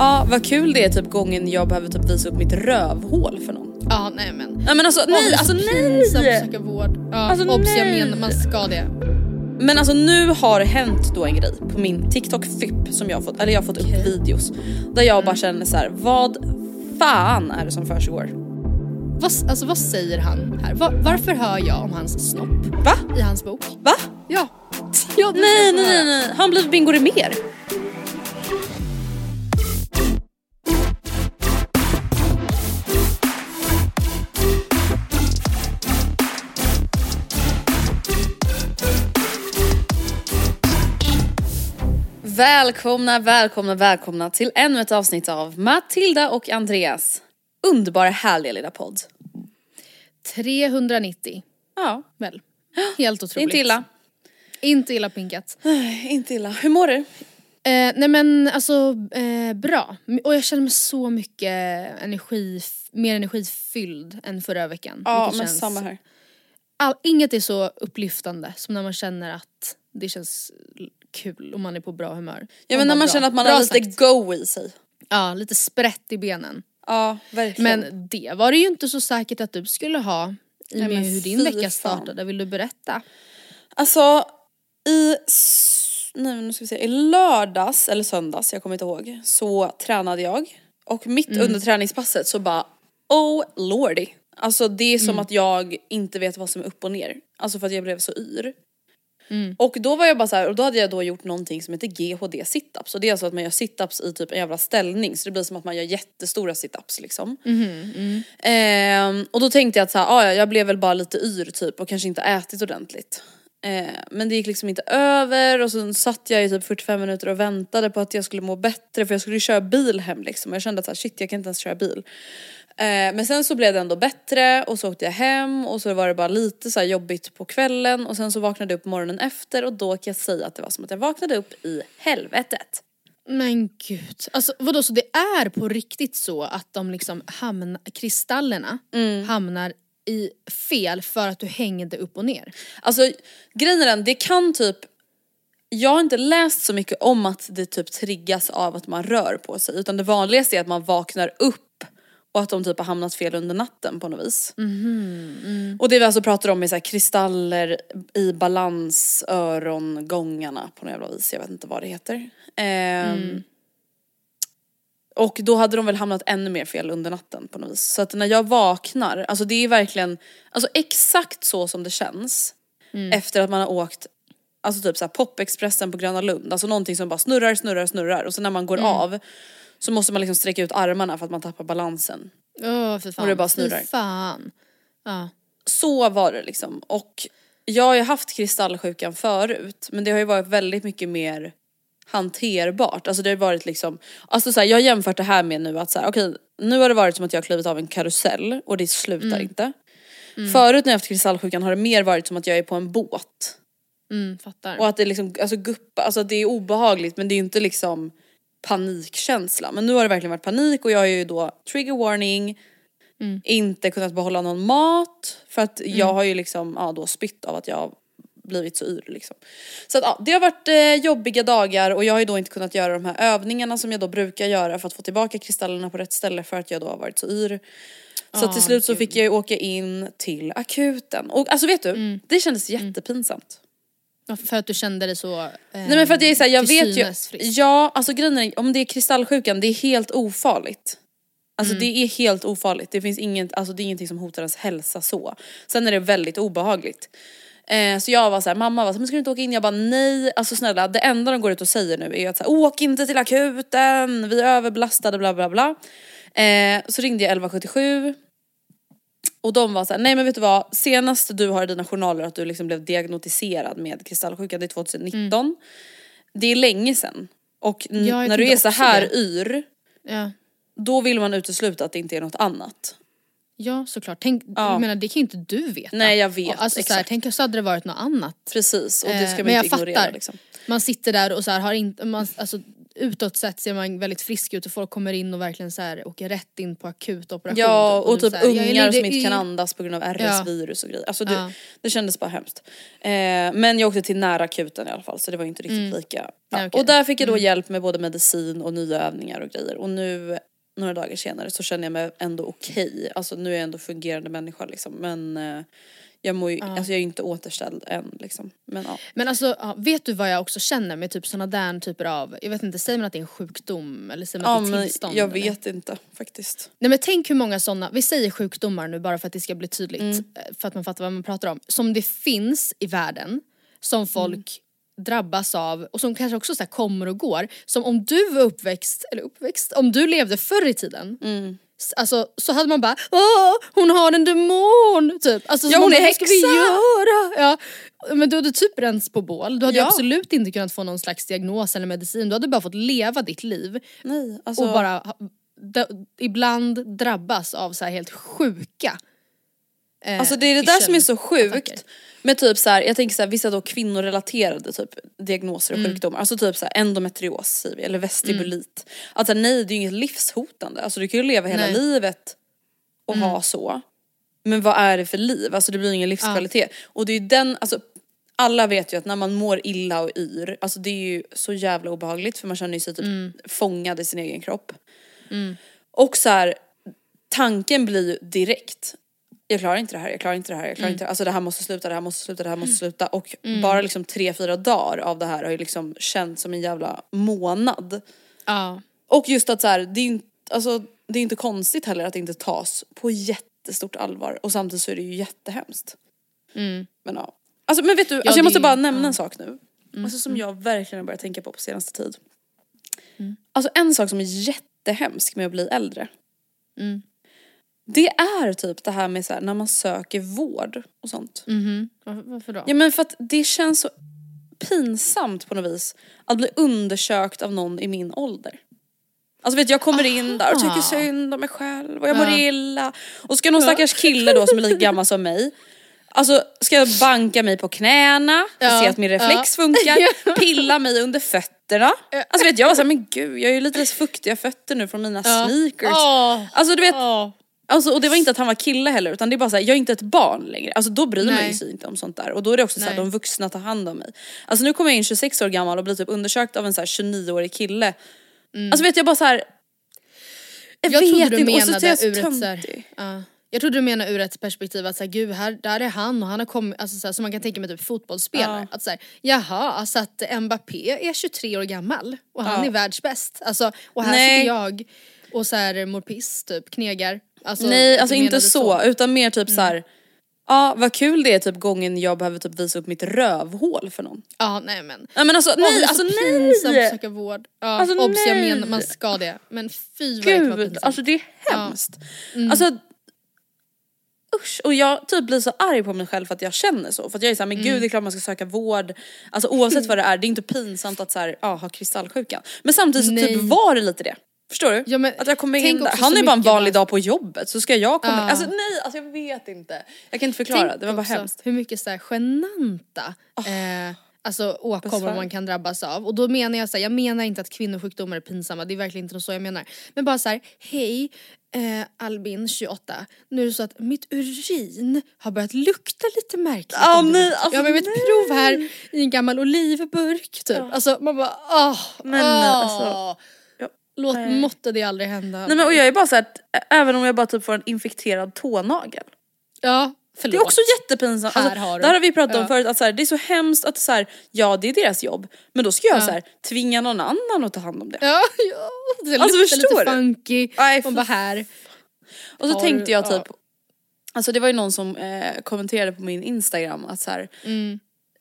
Ja, vad kul det är typ gången jag behöver typ visa upp mitt rövhål för någon. Ja nej men. Nej men alltså nej, så alltså nej! söka vård. Ja, Alltså, obs, jag nej. menar man ska det. Men alltså nu har det hänt då en grej på min TikTok FIP som jag har fått, eller jag har fått upp videos. Där jag bara känner så här: vad fan är det som försiggår? Vad, alltså, vad säger han här? Va, varför hör jag om hans snopp Va? i hans bok? Va? Ja. ja Nej nej jag nej nej, han blivit Bingo Rimér? Välkomna, välkomna, välkomna till ännu ett avsnitt av Matilda och Andreas underbara härliga lilla podd. 390 Ja, väl. Helt otroligt. inte illa. Inte illa pinkat. Inte illa. Hur mår du? Eh, nej men alltså eh, bra. Och jag känner mig så mycket energi, mer energifylld än förra veckan. Ja men samma här. All, inget är så upplyftande som när man känner att det känns kul och man är på bra humör. Ja men när man bra. känner att man Bra har lite sagt. go i sig. Ja, lite sprätt i benen. Ja verkligen. Men det var det ju inte så säkert att du skulle ha i och med hur din vecka startade. Vill du berätta? Alltså i, nej, nu ska vi se, i lördags eller söndags, jag kommer inte ihåg, så tränade jag. Och mitt Mm. under träningspasset så bara oh lordy. Alltså det är som Mm. att jag inte vet vad som är upp och ner. Alltså för att jag blev så yr. Mm. Och då var jag bara så här, och då hade jag då gjort någonting som heter GHD situps. Och det är alltså att man gör situps i typ en jävla ställning så det blir som att man gör jättestora situps liksom. Mhm, Ehm, och då tänkte jag att så här, ah, ja, jag blev väl bara lite yr typ och kanske inte ätit ordentligt. Eh, men det gick liksom inte över och så satt jag i typ 45 minuter och väntade på att jag skulle må bättre för jag skulle ju köra bil hem liksom. Och jag kände att så här, shit jag kan inte ens köra bil. Eh, men sen så blev det ändå bättre och så åkte jag hem och så var det bara lite så här jobbigt på kvällen och sen så vaknade jag upp morgonen efter och då kan jag säga att det var som att jag vaknade upp i helvetet. Men gud. Alltså vadå så det är på riktigt så att de liksom hamnar, kristallerna Mm. hamnar i fel för att du hängde upp och ner? Alltså grejen är den, det kan typ jag har inte läst så mycket om att det typ triggas av att man rör på sig utan det vanligaste är att man vaknar upp och att de typ har hamnat fel under natten på något vis. Och det vi alltså pratar om är så här kristaller i balans, örongångarna på något jävla vis, jag vet inte vad det heter. Ehm, Och då hade de väl hamnat ännu mer fel under natten på något vis. Så att när jag vaknar, alltså det är verkligen, alltså exakt så som det känns efter att man har åkt Alltså typ såhär popexpressen på Gröna Lund, alltså någonting som bara snurrar, snurrar, snurrar. Och sen när man går av så måste man liksom sträcka ut armarna för att man tappar balansen. Åh för fan. Och det bara snurrar. Fy fan. Ja. Så var det liksom och jag har ju haft kristallsjukan förut men det har ju varit väldigt mycket mer hanterbart. Alltså det har varit liksom, alltså så här, jag har jämfört det här med nu att så här, okej nu har det varit som att jag har klivit av en karusell och det slutar inte. Förut när jag haft kristallsjukan har det mer varit som att jag är på en båt. Mm. Och att det liksom, alltså guppa, alltså det är obehagligt men det är ju inte liksom panikkänsla. Men nu har det verkligen varit panik och jag har ju då trigger warning, inte kunnat behålla någon mat för att jag har ju liksom, ja då spytt av att jag blivit så yr liksom. Så att ja, det har varit eh, jobbiga dagar och jag har ju då inte kunnat göra de här övningarna som jag då brukar göra för att få tillbaka kristallerna på rätt ställe för att jag då har varit så yr. Så Ah, till slut så fick jag ju åka in till akuten och alltså vet du, det kändes jättepinsamt. För att du kände dig så... Eh, Nej men för att jag är såhär, jag vet ju, frisk. ja alltså grejen är, om det är kristallsjukan, det är helt ofarligt. Alltså Mm. det är helt ofarligt, det finns inget, alltså det är ingenting som hotar ens hälsa så. Sen är det väldigt obehagligt. Eh, så jag var såhär, mamma var såhär, men ska du inte åka in? Jag bara nej, alltså snälla det enda de går ut och säger nu är att såhär, åk inte till akuten, vi är överbelastade bla bla bla. Eh, så ringde jag 1177 och de var såhär, nej men vet du vad, senast du har i dina journaler att du liksom blev diagnostiserad med kristallsjuka, det är 2019. Det är länge sedan. Och Mm. Ja, jag när du är så här det. yr, Ja. då vill man utesluta att det inte är något annat. ja såklart, tänk, Ja. jag menar det kan ju inte du veta. Nej, jag vet, Och Alltså, så här, exakt. tänk så hade det varit något annat. Precis, och det Eh, ska man men jag inte ignorera fattar. liksom. Man sitter där och så här, har inte, man, alltså, utåt sett ser man väldigt frisk ut och folk kommer in och verkligen så här, åker rätt in på akutoperation. Ja typ, och du typ här, ungar som inte kan andas på grund av Ja. RS-virus och grejer. Alltså det, Ja. det kändes bara hemskt. Eh, men jag åkte till nära akuten i alla fall så det var inte riktigt lika. Ja. Mm. Nej, okej. Och där fick jag då hjälp med både medicin och nya övningar och grejer. Och nu några dagar senare så känner jag mig ändå okej. Alltså nu är jag ändå fungerande människa liksom. Men eh, jag, mår ju, alltså jag är inte återställd än liksom. Men ja. Men alltså ja, vet du vad jag också känner med typ såna där typer av, jag vet inte, säger man att det är en sjukdom eller säger man Ja att det är tillstånd? jag eller? vet inte faktiskt. Nej men tänk hur många sådana, vi säger sjukdomar nu bara för att det ska bli tydligt, Mm. eh, för att man fattar vad man pratar om. Som det finns i världen, som folk Mm. drabbas av och som kanske också så här kommer och går. Som om du var uppväxt, eller uppväxt, om du levde förr i tiden. Mm. Alltså så hade man bara Åh, hon har en demon! Typ. Alltså, Ja, hon är bara, vad ska vi häxa!" göra? Ja. Men du hade typ bränts på bål, du hade Ja. absolut inte kunnat få någon slags diagnos eller medicin, du hade bara fått leva ditt liv Nej alltså. och bara ibland drabbas av så helt sjuka eh, Alltså det är det där som är så sjukt. Med typ så här, jag tänker så här, vissa då kvinnorelaterade typ diagnoser och Mm. sjukdomar. Alltså typ så här endometrios säger vi, eller vestibulit. Alltså nej det är ju inget livshotande. Alltså du kan ju leva hela Nej. Mm. livet och ha så. Men vad är det för liv? Alltså det blir ingen livskvalitet. Och det är ju den, alltså alla vet ju att när man mår illa och yr, alltså det är ju så jävla obehagligt för man känner ju sig typ Mm. fångad i sin egen kropp. Och så här, tanken blir ju direkt, jag klarar inte det här, jag klarar inte det här, jag klarar Mm. inte det här. Alltså det här måste sluta, det här måste sluta, det här måste sluta. Och bara liksom tre, fyra dagar av det här har ju liksom känts som en jävla månad. Ja. Och just att så här, det är inte, alltså, det är inte konstigt heller att det inte tas på jättestort allvar och samtidigt så är det ju jättehemskt. Men ja. Alltså men vet du, alltså, det jag måste bara nämna en sak nu. Alltså som jag verkligen har börjat tänka på på senaste tid. Alltså en sak som är jättehemsk med att bli äldre. Det är typ det här med så här, när man söker vård och sånt. Var- Varför då? Ja men för att det känns så pinsamt på något vis att bli undersökt av någon i min ålder. Alltså vet jag kommer in där och tycker synd om mig själv och jag mår Ja. illa. Och ska någon stackars kille då som är lika gammal som mig Alltså ska jag banka mig på knäna, Ja. se att min reflex funkar, pilla mig under fötterna. Alltså vet jag var såhär, men gud jag är ju lite fuktiga fötter nu från mina sneakers. Åh. Alltså du vet. Alltså, och det var inte att han var kille heller utan det är bara såhär, jag är inte ett barn längre. Alltså då bryr man Nej. ju sig inte om sånt där. Och då är det också såhär, de vuxna tar hand om mig. Alltså nu kommer jag in 26 år gammal och blir typ undersökt av en såhär 29-årig kille. Alltså vet jag bara såhär. Jag, Jag vet inte, och så är jag så töntig. ja. Jag trodde du menade ur ett perspektiv att så här, gud här, där är han och han har kommit, alltså så här, som man kan tänka med typ fotbollsspelare. Att så här, jaha, alltså att Mbappé är 23 år gammal och han Ja. är världsbäst. Alltså, och här Nej. sitter jag och så här mår piss typ, knegar. Alltså, Nej alltså inte menade så, utan mer typ så här. Ja vad kul det är typ gången jag behöver typ visa upp mitt rövhål för någon. Ja nej men. Nej men alltså Åh, det nej är alltså så pinsamt att nej! söka vård. Ja, Alltså, obs, jag nej. menar man ska det. Men fy vad det Gud, pinsamt. alltså det är hemskt. Alltså usch, och jag typ blir så arg på mig själv för att jag känner så. För att jag är såhär, men Mm. gud det är klart man ska söka vård. Alltså oavsett vad det är, det är inte pinsamt att så här, ja, ha kristallsjukan. Men samtidigt så typ Nej. var det lite det. Förstår du? Ja, men att jag kommer in där, han är bara en vanlig dag på jobbet så ska jag komma Ja. Alltså nej, alltså jag vet inte. Jag kan inte förklara, Tänk det var bara också hemskt. hur mycket så här genanta eh, alltså åkommor man kan drabbas av. Och då menar jag så här, jag menar inte att kvinnosjukdomar är pinsamma, det är verkligen inte så jag menar. Men bara så här, hej eh, Albin 28, nu är det så att mitt urin har börjat lukta lite märkligt. Du nej, alltså, jag har ett nej. prov här i en gammal olivburk typ. Alltså man bara åh, Men, nej, åh. alltså, Låt, nej. måtte det aldrig hända. Nej men och jag är bara så att, även om jag bara typ får en infekterad tånagel. ja, Förlåt. Det är också jättepinsamt. Här Alltså, har du. här har vi pratat om Ja. förut, att så här, det är så hemskt att så här, ja det är deras jobb, men då ska jag Ja. så här, tvinga någon annan att ta hand om det. Ja, ja. Det Alltså, luktar förstår lite du? funky. Nej, Man bara här. Och så Har tänkte jag ja. typ, alltså det var ju någon som eh, kommenterade på min instagram att så här,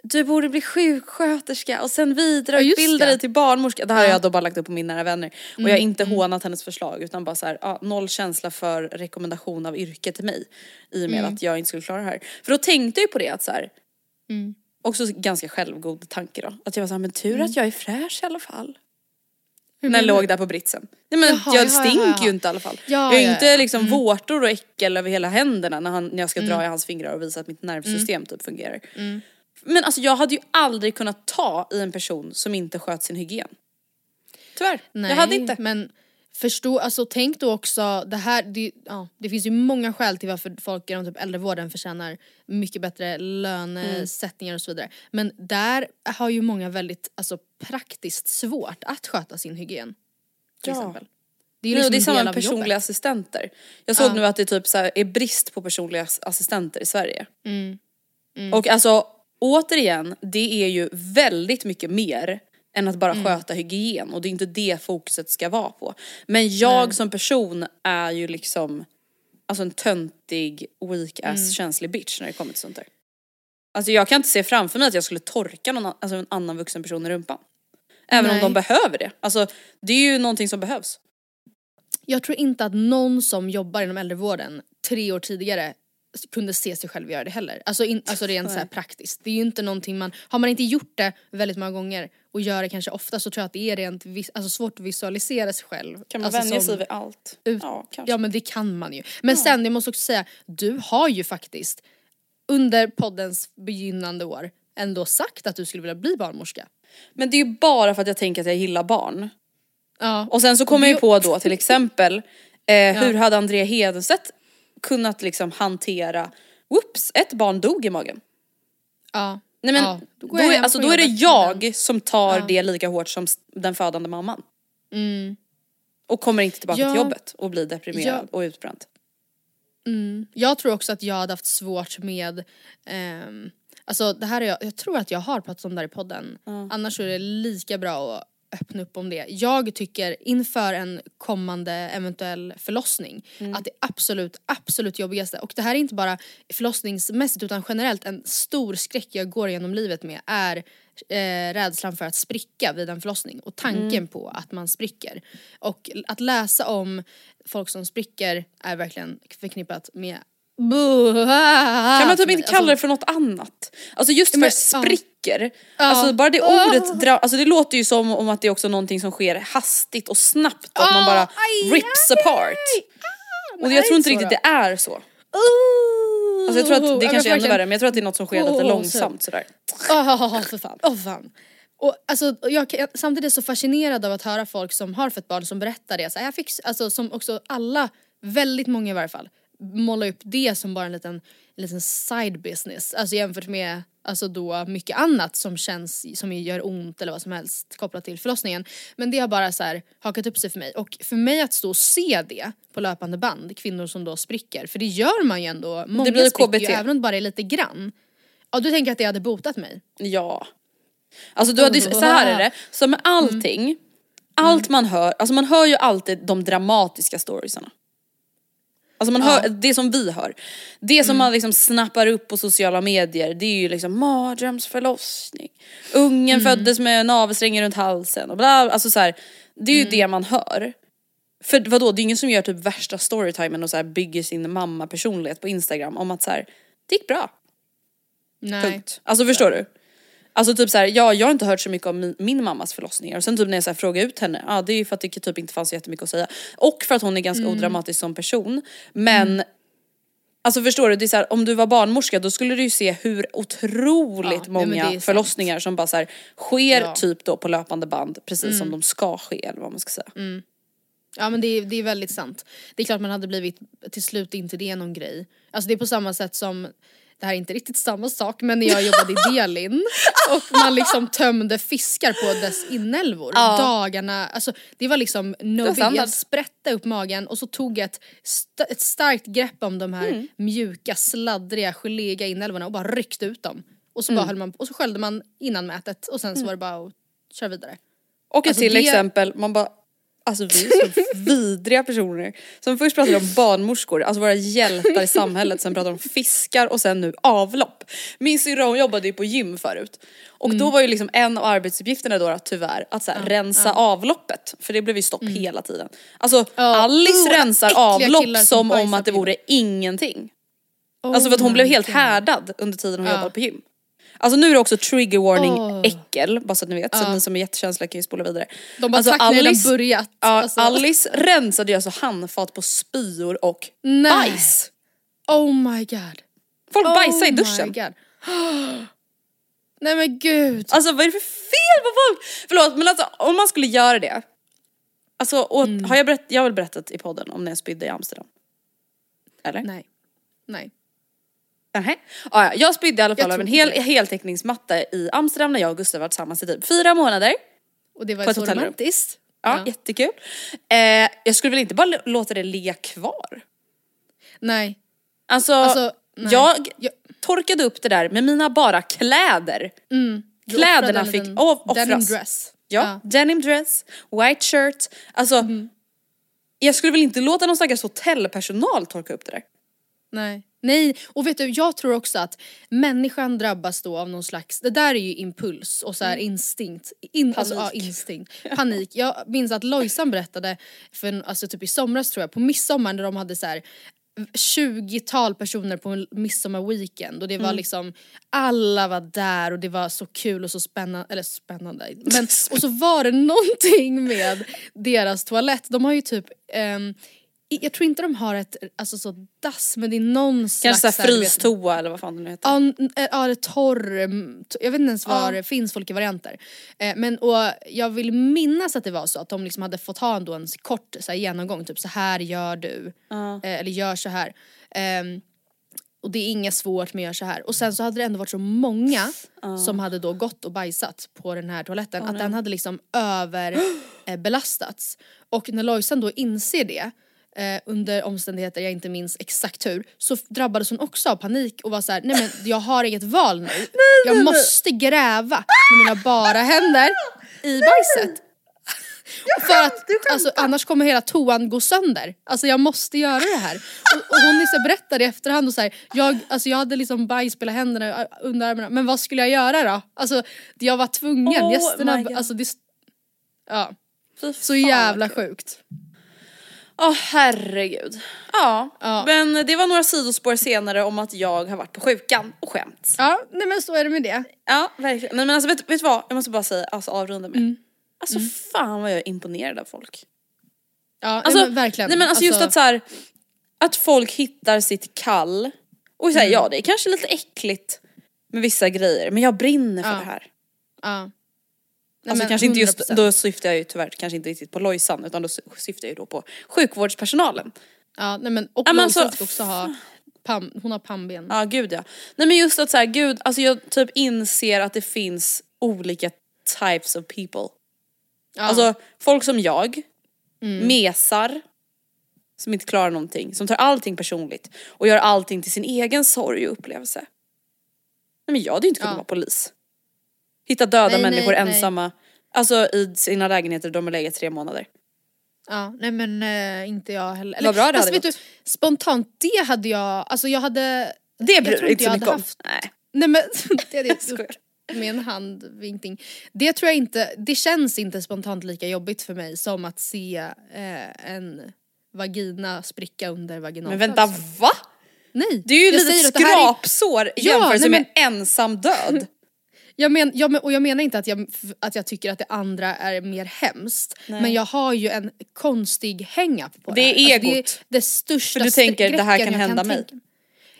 du borde bli sjuksköterska och sen Ja, vidareutbilda det. dig till barnmorska. Det här har Ja. jag då bara lagt upp på min nära vänner. Och jag har inte hånat hennes förslag utan bara så här, ja, noll känsla för rekommendation av yrke till mig. I och med att jag inte skulle klara det här. För då tänkte jag ju på det att så här, också ganska självgod tanke då. Att jag var såhär, men tur att jag är fräsch i alla fall. Hur När jag låg där på britsen. Nej men Jaha, jag jaha, stinker jaha. ju inte i alla fall. Ja, jag har ja, ju inte ja. liksom vårtor och äckel över hela händerna när, han, när jag ska dra i hans fingrar och visa att mitt nervsystem Mm. typ fungerar. Men alltså jag hade ju aldrig kunnat ta i en person som inte sköt sin hygien. Tyvärr, Nej, jag hade inte. men förstå, alltså tänk då också, det här, det, ja, det finns ju många skäl till varför folk inom typ äldrevården förtjänar mycket bättre lönesättningar och så vidare. Men där har ju många väldigt alltså, praktiskt svårt att sköta sin hygien. Till Ja. exempel. Det är ju Nej, liksom det är samma med personliga jobbet. assistenter. Jag såg Ja. nu att det typ så är brist på personliga ass- assistenter i Sverige. Mm. Och alltså återigen, det är ju väldigt mycket mer än att Mm. bara sköta hygien och det är inte det fokuset ska vara på. Men jag som person är ju liksom alltså en töntig, weak ass, Mm. känslig bitch när det kommer till sånt där. Alltså jag kan inte se framför mig att jag skulle torka någon, alltså en annan vuxen person i rumpan. Även Nej. om de behöver det. Alltså det är ju någonting som behövs. Jag tror inte att någon som jobbar inom äldrevården tre år tidigare kunde se sig själv göra det heller. Alltså, in, alltså rent så praktiskt. Det är ju inte någonting man, har man inte gjort det väldigt många gånger och gör det kanske ofta så tror jag att det är rent vis, alltså svårt att visualisera sig själv. Kan man alltså vänja sig vid allt? ut- Ja, kanske. Ja men det kan man ju. Men sen, jag måste också säga, du har ju faktiskt under poddens begynnande år ändå sagt att du skulle vilja bli barnmorska. Men det är ju bara för att jag tänker att jag gillar barn. Ja. Och sen så kommer jag ju på då till exempel, eh, hur hade Andrea Hedenstedt kunnat liksom hantera, whoops, ett barn dog i magen. ja. Nej men Ja, då, jag är, alltså, då är det jag som tar Ja. det lika hårt som den födande mamman. Mm. Och kommer inte tillbaka Ja. till jobbet och blir deprimerad och utbränd. Jag tror också att jag hade haft svårt med, ehm, alltså det här är jag, jag tror att jag har pratat om det här i podden. Annars så är det lika bra att öppna upp om det. Jag tycker inför en kommande eventuell förlossning att det absolut, absolut jobbigaste, och det här är inte bara förlossningsmässigt utan generellt en stor skräck jag går genom livet med är eh, rädslan för att spricka vid en förlossning och tanken på att man spricker. Och att läsa om folk som spricker är verkligen förknippat med Kan man typ inte kalla det alltså, för något annat? Alltså just för Men, spricker, alltså bara det ordet, alltså det låter ju som om att det är också någonting som sker hastigt och snabbt att man bara rips apart. Och är jag det tror inte riktigt det är så. Alltså jag tror att det jag kanske är ännu värre men jag tror att det är något som sker lite långsamt sådär. Åh för fan, åh fan. Och alltså, jag, samtidigt är jag så fascinerad av att höra folk som har fött barn som berättar det. Så jag fick, alltså, som också alla, väldigt många i varje fall, målar upp det som bara en liten, en liten side business. Alltså jämfört med alltså då mycket annat som känns, som gör ont eller vad som helst kopplat till förlossningen. Men det har bara så här hakat upp sig för mig. Och för mig att stå och se det på löpande band, kvinnor som då spricker, för det gör man ju ändå. Många blir spricker ju KBT. även om det bara är lite grann. Ja du tänker att det hade botat mig? Ja. Alltså du hade, så här är det, så med allting, allt man hör, alltså man hör ju alltid de dramatiska storiesarna. Alltså man hör, det som vi hör. Det som man liksom snappar upp på sociala medier det är ju liksom mardrömsförlossning. Ungen föddes med navelsträngen runt halsen och bla, alltså så här, Det är ju det man hör. För vadå, det är ingen som gör typ värsta storytimen och så bygger sin mamma personlighet på instagram om att så här, det gick bra. Nej. Punkt. Alltså förstår du? Alltså typ såhär, ja jag har inte hört så mycket om min, min mammas förlossningar och sen typ när jag så här frågar ut henne, ja det är ju för att det typ inte fanns så jättemycket att säga. Och för att hon är ganska odramatisk som person. Men Alltså förstår du, det är så här, om du var barnmorska då skulle du ju se hur otroligt Ja, många sant. förlossningar som bara så här, sker Ja. typ då på löpande band precis som de ska ske eller vad man ska säga. Ja men det är, det är väldigt sant. Det är klart man hade blivit till slut inte det någon grej. Alltså det är på samma sätt som det här är inte riktigt samma sak men när jag jobbade i Delin och man liksom tömde fiskar på dess inälvor Ja. dagarna, alltså det var liksom no var big, standard. jag sprätte upp magen och så tog jag ett, st- ett starkt grepp om de här Mm. mjuka, sladdriga, geléiga inälvorna och bara ryckte ut dem. Och så, Mm. bara höll man, och så sköljde man innan mätet och sen så var det bara att köra vidare. Och ett Alltså till det- exempel, man bara Alltså vi är så vidriga personer. Som först pratade om barnmorskor, alltså våra hjältar i samhället, sen pratade om fiskar och sen nu avlopp. Min syrra hon jobbade ju på gym förut. Och Mm. då var ju liksom en av arbetsuppgifterna då, tyvärr att så här, rensa avloppet. För det blev ju stopp hela tiden. Alltså Mm. Ja. Alice Oh, rensar avlopp som som om att det vore ingenting. Oh Alltså för att hon blev helt härdad under tiden hon Ja. jobbade på gym. Alltså nu är det också trigger warning Åh. äckel, bara så att ni vet. Så ni som är jättekänsliga kan ju spola vidare. De bara alltså, tack, ni har börjat. Ja, Alltså. Alice rensade ju alltså handfat på spyor och Nej. bajs. Oh my god. Folk bajsar i Oh duschen. Nej men gud. Alltså vad är det för fel på folk? Förlåt men alltså om man skulle göra det. Alltså och, Mm. har jag berättat, jag har väl berättat i podden om när jag spydde i Amsterdam? Eller? Nej. Nej. Nähä. Ah, ja, jag spydde i alla fall av en hel, heltäckningsmatta i Amsterdam när jag och Gustav var tillsammans i typ fyra månader. Och det var På ett så hotellrum. romantiskt. Ja, Ja. jättekul. Eh, jag skulle väl inte bara låta det ligga kvar? Nej. Alltså, Alltså, nej. jag Jag- torkade upp det där med mina bara kläder. Du Kläderna fick liten av- offras. Denim dress. Ja, denim dress, white shirt. Alltså, Mm. jag skulle väl inte låta någon stackars hotellpersonal torka upp det där. Nej. Nej, och vet du jag tror också att människan drabbas då av någon slags, det där är ju impuls och så här instinkt. In, alltså, ja, Panik. instinkt. Panik. Jag minns att Lojsan berättade för alltså typ i somras tror jag, på midsommar när de hade så här 20-tal personer på en midsommarweekend och det var liksom alla var där och det var så kul och så spännande, eller spännande men och så var det någonting med deras toalett, de har ju typ i- jag tror inte de har ett alltså så dass men det är någon slags Kanske frystoa eller vad fan det nu heter. Ja, eh, ja det torr, jag vet inte ens vad det finns olika varianter. Eh, men och jag vill minnas att det var så att de liksom hade fått ha ändå en kort så här, genomgång, typ så här gör du, eh, eller gör så här. Ehm, och det är inget svårt men gör så här. Och sen så hade det ändå varit så många som hade då gått och bajsat på den här toaletten att den hade liksom överbelastats. Belastats. och när Lojsan då inser det eh, under omständigheter jag inte minns exakt hur så drabbades hon också av panik och var så här: nej men jag har inget val nu. jag måste gräva med mina bara händer i bajset. För att alltså, annars kommer hela toan gå sönder. Alltså jag måste göra det här. Och, och hon liksom berättade i efterhand och så här, jag, alltså, jag hade liksom bajs på händerna under armarna men vad skulle jag göra då? Alltså jag var tvungen, Oh gästerna, alltså det, ja. Så jävla sjukt. Åh herregud. Ja. Ja. men det var några sidospår senare om att jag har varit på sjukan och skämt. Ja, nej men så är det med det. Ja verkligen. Nej, men alltså vet, vet du vad, jag måste bara säga, alltså avrunda med. Mm. Alltså fan vad jag är imponerad av folk. Ja, Alltså, nej, men verkligen. Nej men alltså, just att så här, att folk hittar sitt kall. Och här, Mm. ja det är kanske lite äckligt med vissa grejer men jag brinner för Ja. det här. Ja. Nej, Alltså kanske inte just, 100%. då syftar jag ju tyvärr kanske inte riktigt på Lojsan utan då syftar jag ju då på sjukvårdspersonalen. Ja, nej men och Ja, men Lojsan alltså- ska också ha, pam, hon har pannben. Ja gud ja. Nej men just att så här, gud, alltså jag typ inser att det finns olika types of people. Ja. Alltså folk som jag, Mm. mesar, som inte klarar någonting, som tar allting personligt och gör allting till sin egen sorg och upplevelse. Nej men jag hade ju inte kunnat Ja. vara polis. Hitta döda Nej, nej, människor nej. ensamma, alltså i sina lägenheter de har legat tre månader. Ja, nej men eh, inte jag heller. Vad bra det fast hade vet du, spontant det hade jag, alltså jag hade... Det bryr du inte så jag mycket om. haft- Nej. Nej men det hade jag gjort med en handvinkning. Det tror jag inte, det känns inte spontant lika jobbigt för mig som att se eh, en vagina spricka under Men vaginalfödsel. vänta va? Nej! Det är ju jag lite säger att det här är- skrapsår i Ja, med ensam död. Jag men, jag och jag menar inte att jag, att jag tycker att det andra är mer hemskt. Men jag har ju en konstig hang-up på Det det, är här. Alltså, det är egot. det största För du tänker, det här kan hända mig. tänka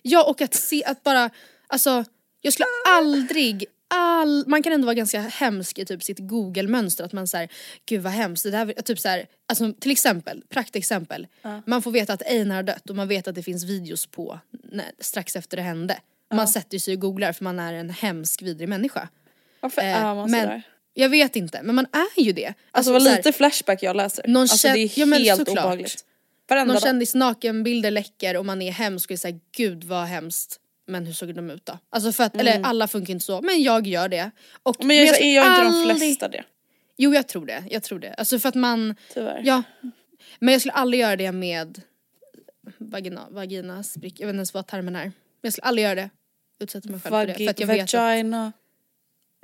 Ja och att se, att bara, alltså jag skulle aldrig All, man kan ändå vara ganska hemsk i typ sitt google-mönster att man säger gud vad hemskt, det där, typ så här, alltså till exempel, praktexempel, man får veta att Einar har dött och man vet att det finns videos på när, strax efter det hände. Man sätter sig och googlar för man är en hemsk vidrig människa. Varför Eh, är man men sådär? jag vet inte men man är ju det. Alltså vad så här, lite Flashback jag läser. Någon alltså det är ja, men helt såklart. obehagligt. Varenda Någon kändis nakenbilder läcker och man är hemsk och är såhär gud vad hemskt. Men hur såg de ut då? Alltså för att, eller alla funkar inte så men jag gör det. Och, Mm. Men jag, är jag inte de aldrig- flesta det? Jo jag tror det, jag tror det. Alltså för att man, Tyvärr. ja. Men jag skulle aldrig göra det med vagina, vagina sprick, jag vet inte ens vad termen är. Men jag skulle aldrig göra det. Utsätta mig själv för det. För att jag vet att, vagina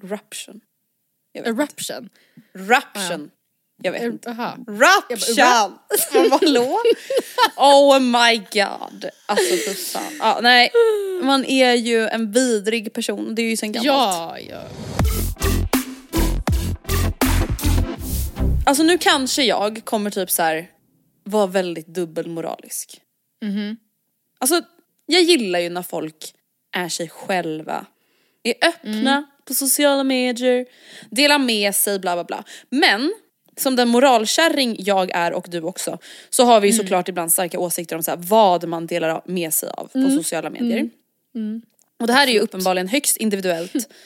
ruption. Eruption. Ruption. Jag vet inte. aha. Ruption! Men hallå? oh my god. Alltså fan. Ja, nej, man är ju en vidrig person. Det är ju sen gammalt. Ja, ja. Alltså nu kanske jag kommer typ så här vara väldigt dubbelmoralisk. Alltså jag gillar ju när folk är sig själva. Är öppna på sociala medier, delar med sig bla bla bla. Men som den moralkärring jag är och du också så har vi ju såklart ibland starka åsikter om så här, vad man delar med sig av på sociala medier. Och det här är ju uppenbarligen högst individuellt.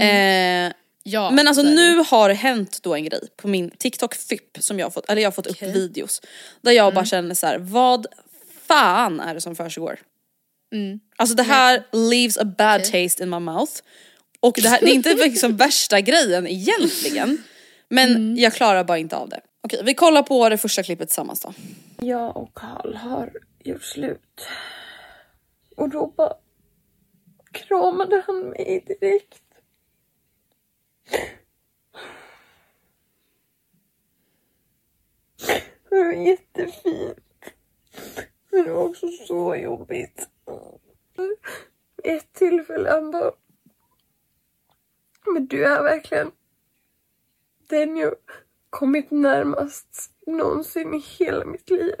Eh, ja men alltså nu har det hänt då en grej på min TikTok FIP som jag har fått, eller jag har fått upp videos. Där jag bara känner så här: vad fan är det som försiggår? Alltså det här leaves a bad taste in my mouth. Och det, här, det är inte liksom värsta grejen egentligen. Men jag klarar bara inte av det. Okej vi kollar på det första klippet tillsammans då. jag och Karl har gjort slut. Och då bara kramade han mig direkt. Det var jättefint. Men det var också så jobbigt. Vid ett tillfälle han bara... Men du är verkligen den jag kommit närmast någonsin i hela mitt liv.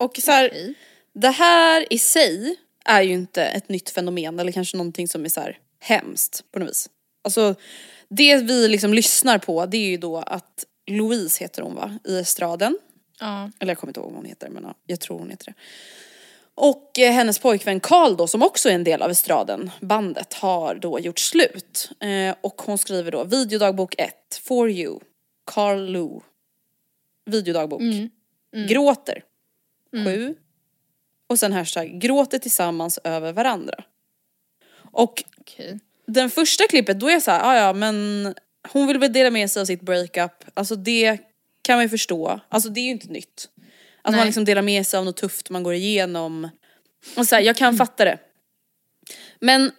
Och så här, det här i sig är ju inte ett nytt fenomen eller kanske någonting som är så här hemskt på något vis. Alltså det vi liksom lyssnar på det är ju då att Louise heter hon va, i estraden. Ja. Eller jag kommer inte ihåg vad hon heter men ja, jag tror hon heter det. Och eh, hennes pojkvän Karl då som också är en del av estraden, bandet, har då gjort slut. Eh, och hon skriver då videodagbok 1, for you, Carl Lou. Videodagbok. Gråter. 7. Och sen hashtag gråter tillsammans över varandra. Och Okej. den första klippet då är jag såhär, "Ah, ja men hon vill väl dela med sig av sitt breakup, alltså det kan man ju förstå. Alltså det är ju inte nytt. Att man Nej. liksom delar med sig av något tufft man går igenom. Och så här, jag kan fatta det. Men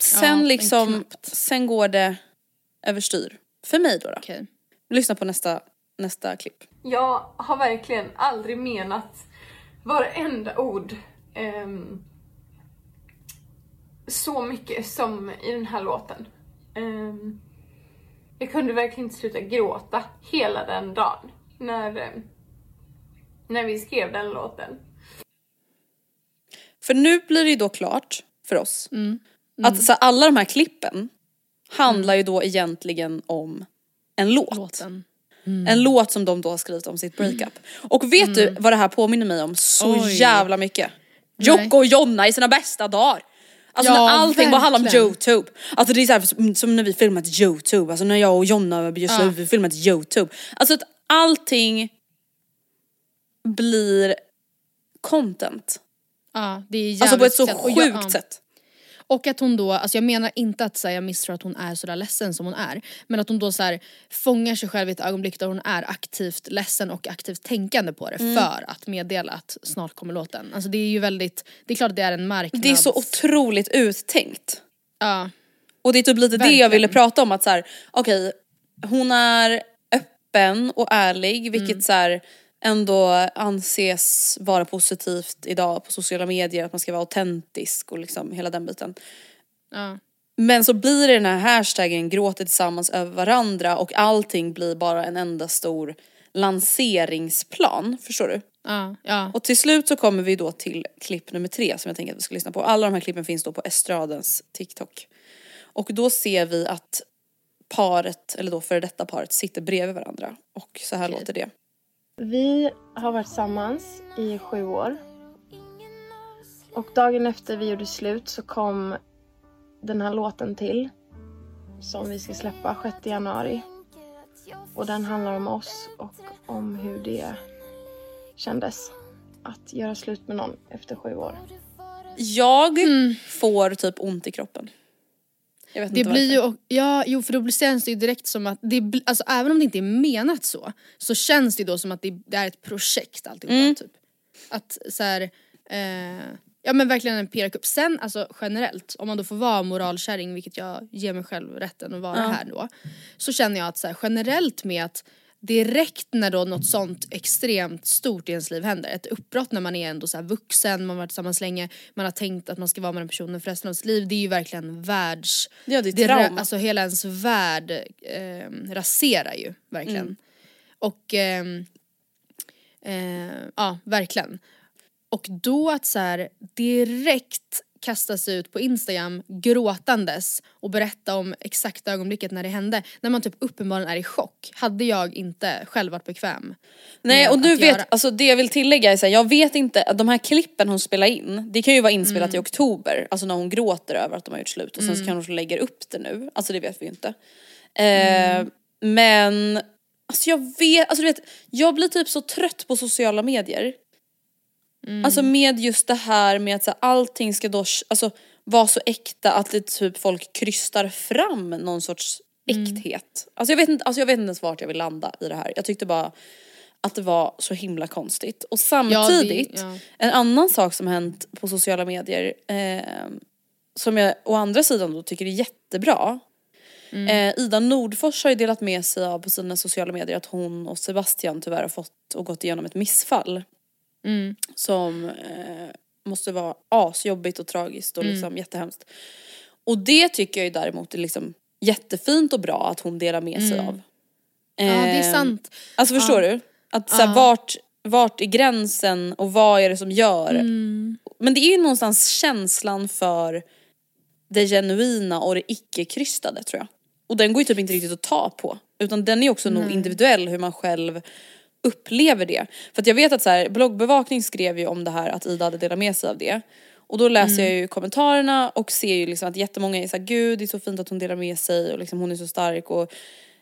sen Ja, liksom, sen går det överstyr. För mig då. då. Okej. Lyssna på nästa, nästa klipp. Jag har verkligen aldrig menat varenda ord ehm, så mycket som i den här låten. Ehm, jag kunde verkligen inte sluta gråta hela den dagen när, ehm, när vi skrev den låten. För nu blir det ju då klart för oss att så alla de här klippen handlar ju då egentligen om en låt. Låten. En låt som de då har skrivit om sitt breakup. Och vet du vad det här påminner mig om så Oj. jävla mycket? Jocke och Jonna i sina bästa dagar. Alltså Ja, när allting bara handlar om youtube. Alltså det är så här, som- när vi filmat youtube, alltså när jag och Jonna just Ja. vi filmat youtube. Alltså att allting blir content. Ja, det är Alltså på ett så sjukt jag- ja. sätt. Och att hon då, alltså jag menar inte att så här, jag misstror att hon är sådär ledsen som hon är. Men att hon då så här, fångar sig själv i ett ögonblick där hon är aktivt ledsen och aktivt tänkande på det Mm. för att meddela att snart kommer låten. Alltså det är ju väldigt, det är klart att det är en marknads... Det är så otroligt uttänkt. Ja. Och det är typ lite det Verkligen. jag ville prata om att så här, okej hon är öppen och ärlig vilket Mm. så här ändå anses vara positivt idag på sociala medier att man ska vara autentisk och liksom hela den biten. ja. Men så blir det den här hashtaggen gråter tillsammans över varandra och allting blir bara en enda stor lanseringsplan, förstår du? Ja, ja. Och till slut så kommer vi då till klipp nummer tre som jag tänker att vi ska lyssna på. Alla de här klippen finns då på Estradens TikTok. Och då ser vi att paret, eller då före detta paret, sitter bredvid varandra. Och så här Okej. låter det. Vi har varit tillsammans i sju år. Och dagen efter vi gjorde slut så kom den här låten till. Som vi ska släppa 6 januari. Och den handlar om oss och om hur det kändes att göra slut med någon efter sju år. Jag får typ ont i kroppen. Det blir varför. ju, ja jo för då känns det ju direkt som att, det, alltså även om det inte är menat så, så känns det då som att det, det är ett projekt alltihopa Mm. typ. Att så här, eh, ja men verkligen en PR-kupp. Sen alltså generellt, om man då får vara moralkärring, vilket jag ger mig själv rätten att vara Ja. här då. Så känner jag att så här, generellt med att direkt när då något sånt extremt stort i ens liv händer, ett uppbrott när man är ändå så vuxen, man har varit tillsammans länge, man har tänkt att man ska vara med den personen för resten av sitt liv, det är ju verkligen världs... Ja, det är trauma. ra- alltså hela ens värld eh, raserar ju verkligen. Mm. Och ehm, eh, ja, verkligen. Och då att så här direkt kasta sig ut på Instagram gråtandes och berätta om exakta ögonblicket när det hände. När man typ uppenbarligen är i chock. Hade jag inte själv varit bekväm. Nej och du vet, göra- alltså det jag vill tillägga är såhär, jag vet inte, att de här klippen hon spelar in, det kan ju vara inspelat Mm. i oktober, alltså när hon gråter över att de har gjort slut och sen så kan hon lägga upp det nu, alltså det vet vi ju inte. Eh, Mm. Men, alltså jag vet, alltså du vet, jag blir typ så trött på sociala medier. Mm. Alltså med just det här med att så här, allting ska då alltså, vara så äkta att det typ folk krystar fram någon sorts Mm. äkthet. Alltså jag, vet inte, alltså jag vet inte ens vart jag vill landa i det här. Jag tyckte bara att det var så himla konstigt. Och samtidigt, ja. en annan sak som hänt på sociala medier eh, som jag å andra sidan då tycker är jättebra. Mm. Eh, Ida Nordfors har ju delat med sig av på sina sociala medier att hon och Sebastian tyvärr har fått och gått igenom ett missfall Mm. som eh, måste vara asjobbigt och tragiskt Mm. och liksom jättehemskt. Och det tycker jag ju däremot är liksom jättefint och bra att hon delar med sig av. Mm. ja det är Eh, sant. Alltså förstår Ja. du? Att såhär, Ja. vart, vart är gränsen och vad är det som gör? Mm. Men det är ju någonstans känslan för det genuina och det icke-krystade tror jag. Och den går ju typ inte riktigt att ta på. Utan den är också nog individuell hur man själv upplever det. För att jag vet att så här, bloggbevakning skrev ju om det här att Ida hade delat med sig av det. Och då läser jag ju kommentarerna och ser ju liksom att jättemånga är såhär gud det är så fint att hon delar med sig och liksom hon är så stark och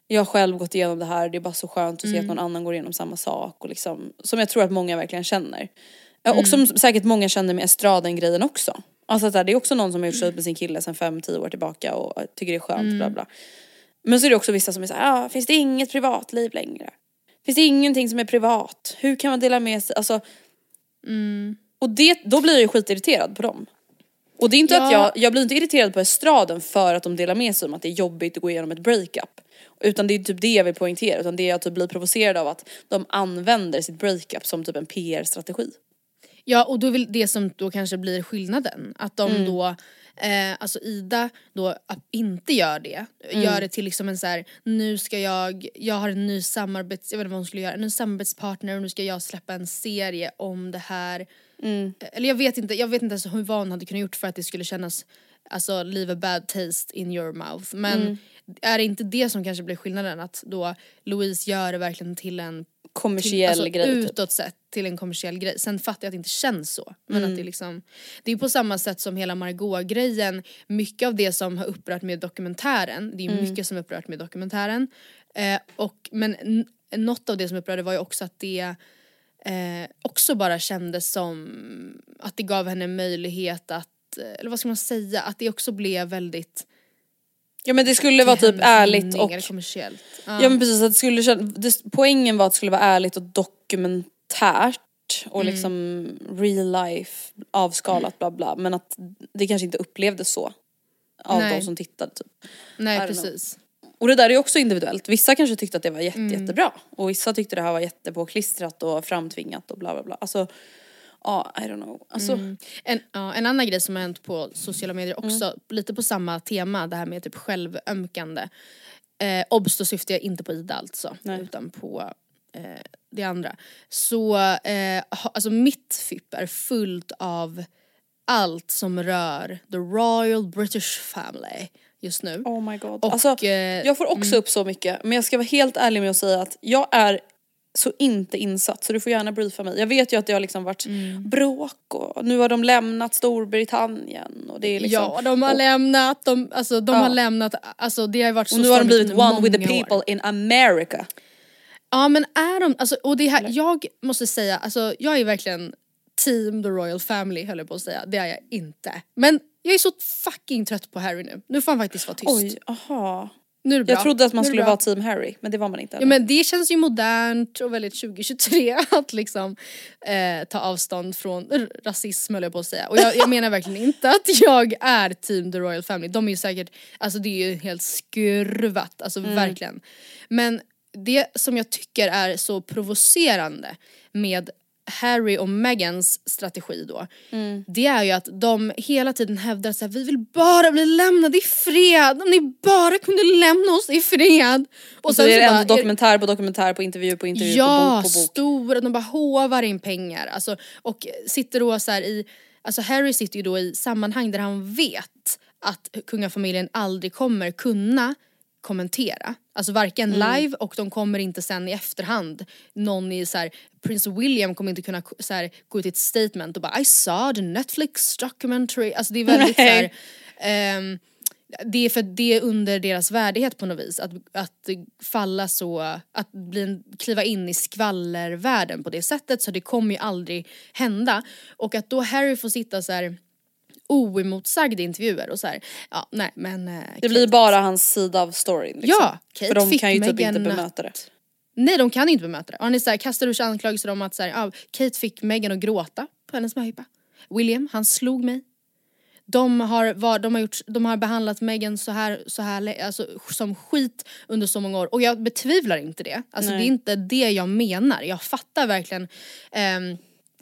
jag har själv gått igenom det här, det är bara så skönt att se att någon annan går igenom samma sak och liksom som jag tror att många verkligen känner. Eh, Och som säkert många känner med estraden-grejen också. Alltså att det är också någon som har gjort slut med sin kille sedan 5-10 år tillbaka och tycker det är skönt bla bla. Men så är det också vissa som är såhär, ah, finns det inget privatliv längre? Finns det ingenting som är privat? Hur kan man dela med sig? Alltså, och det, då blir jag ju skitirriterad på dem. Och det är inte att Ja. jag, jag blir inte irriterad på estraden för att de delar med sig om att det är jobbigt att gå igenom ett breakup. Utan det är typ det jag vill poängtera, utan det jag typ blir provocerad av att de använder sitt breakup som typ en PR-strategi. Ja och då är väl det som då kanske blir skillnaden. Att de Mm. då, eh, alltså Ida då inte gör det. Mm. Gör det till liksom en så här: nu ska jag, jag har en ny samarbets, jag vet inte vad hon skulle göra, en ny samarbetspartner och nu ska jag släppa en serie om det här. Mm. Eller jag vet inte, jag vet inte ens hur vad hon hade kunnat gjort för att det skulle kännas alltså leave a bad taste in your mouth. Men Mm. är det inte det som kanske blir skillnaden att då Louise gör det verkligen till en Kommersiell till, alltså, grej typ. utåt sett till en kommersiell grej. Sen fattar jag att det inte känns så. Men Mm. att det liksom, det är på samma sätt som hela Margot-grejen, mycket av det som har upprört med dokumentären, det är Mm. mycket som har upprört med dokumentären. Eh, och, men n- något av det som upprörde var ju också att det eh, också bara kändes som att det gav henne möjlighet att, eller vad ska man säga, att det också blev väldigt Ja men det skulle vara typ ärligt och kommersiellt. Ja men precis, att det skulle, det, poängen var att det skulle vara ärligt och dokumentärt och Mm. liksom real life avskalat bla bla men att det kanske inte upplevdes så av Nej. de som tittade typ. Nej know. precis. Och det där är ju också individuellt, vissa kanske tyckte att det var jätte, Mm. jättebra och vissa tyckte det här var jättepåklistrat och framtvingat och bla bla bla. Alltså, ja I don't know. Alltså, Mm. En, ja, en annan grej som har hänt på sociala medier också, Mm. lite på samma tema, det här med typ självömkande. Eh, obs, då syftar jag inte på Ida alltså, Nej. utan på eh, det andra. Så eh, ha, alltså mitt FIP är fullt av allt som rör the Royal British Family just nu. Oh my god. Och, alltså, eh, jag får också upp så mycket men jag ska vara helt ärlig med att säga att jag är så inte insatt så du får gärna briefa mig. Jag vet ju att det har liksom varit Mm. bråk och nu har de lämnat Storbritannien och det är liksom ja, de har och, lämnat, de, alltså, de Ja. har lämnat, alltså det har varit så och nu har de blivit one with the många år. people in America. Ja men är de, alltså, och det här, jag måste säga, alltså jag är verkligen team the royal family höll jag på att säga, det är jag inte. Men jag är så fucking trött på Harry nu, nu får han faktiskt vara tyst. Oj, aha. Nu är det bra. Jag trodde att man skulle vara team Harry men det var man inte. Ja men det känns ju modernt och väldigt 2023 att liksom eh, ta avstånd från rasism höll jag på att säga. Och jag, jag menar verkligen inte att jag är team the royal family, de är ju säkert, alltså det är ju helt skruvat, alltså verkligen. Men det som jag tycker är så provocerande med Harry och Megans strategi då, det är ju att de hela tiden hävdar att vi vill bara bli lämnade i fred, om ni bara kunde lämna oss i fred. och så är det ändå dokumentär på dokumentär på intervju på intervju Ja, på bok på bok. stora, de bara hovar in pengar. Alltså, och sitter då så i, alltså Harry sitter ju då i sammanhang där han vet att kungafamiljen aldrig kommer kunna kommentera. Alltså varken Mm. live och de kommer inte sen i efterhand. Någon i så här, Prins William kommer inte kunna så här, gå ut i ett statement och bara I saw the Netflix documentary. Alltså det är väldigt så här, ehm, det är för det är under deras värdighet på något vis att, att falla så, att bli kliva in i skvallervärlden på det sättet så det kommer ju aldrig hända. Och att då Harry får sitta så här oemotsagd i intervjuer och så här, ja nej men eh, Det blir bara hans sida av storyn. Liksom. Ja, Kate För de fick kan ju typ inte bemöta det. Nej de kan inte bemöta det. Och är så här, kastar ur sig anklagelser om att så här, ja, Kate fick Meghan att gråta på hennes möhippa. William, han slog mig. De har, var, de har, gjort, de har behandlat Meghan så här, så här alltså, som skit under så många år och jag betvivlar inte det. Alltså det är inte det jag menar. Jag fattar verkligen ehm,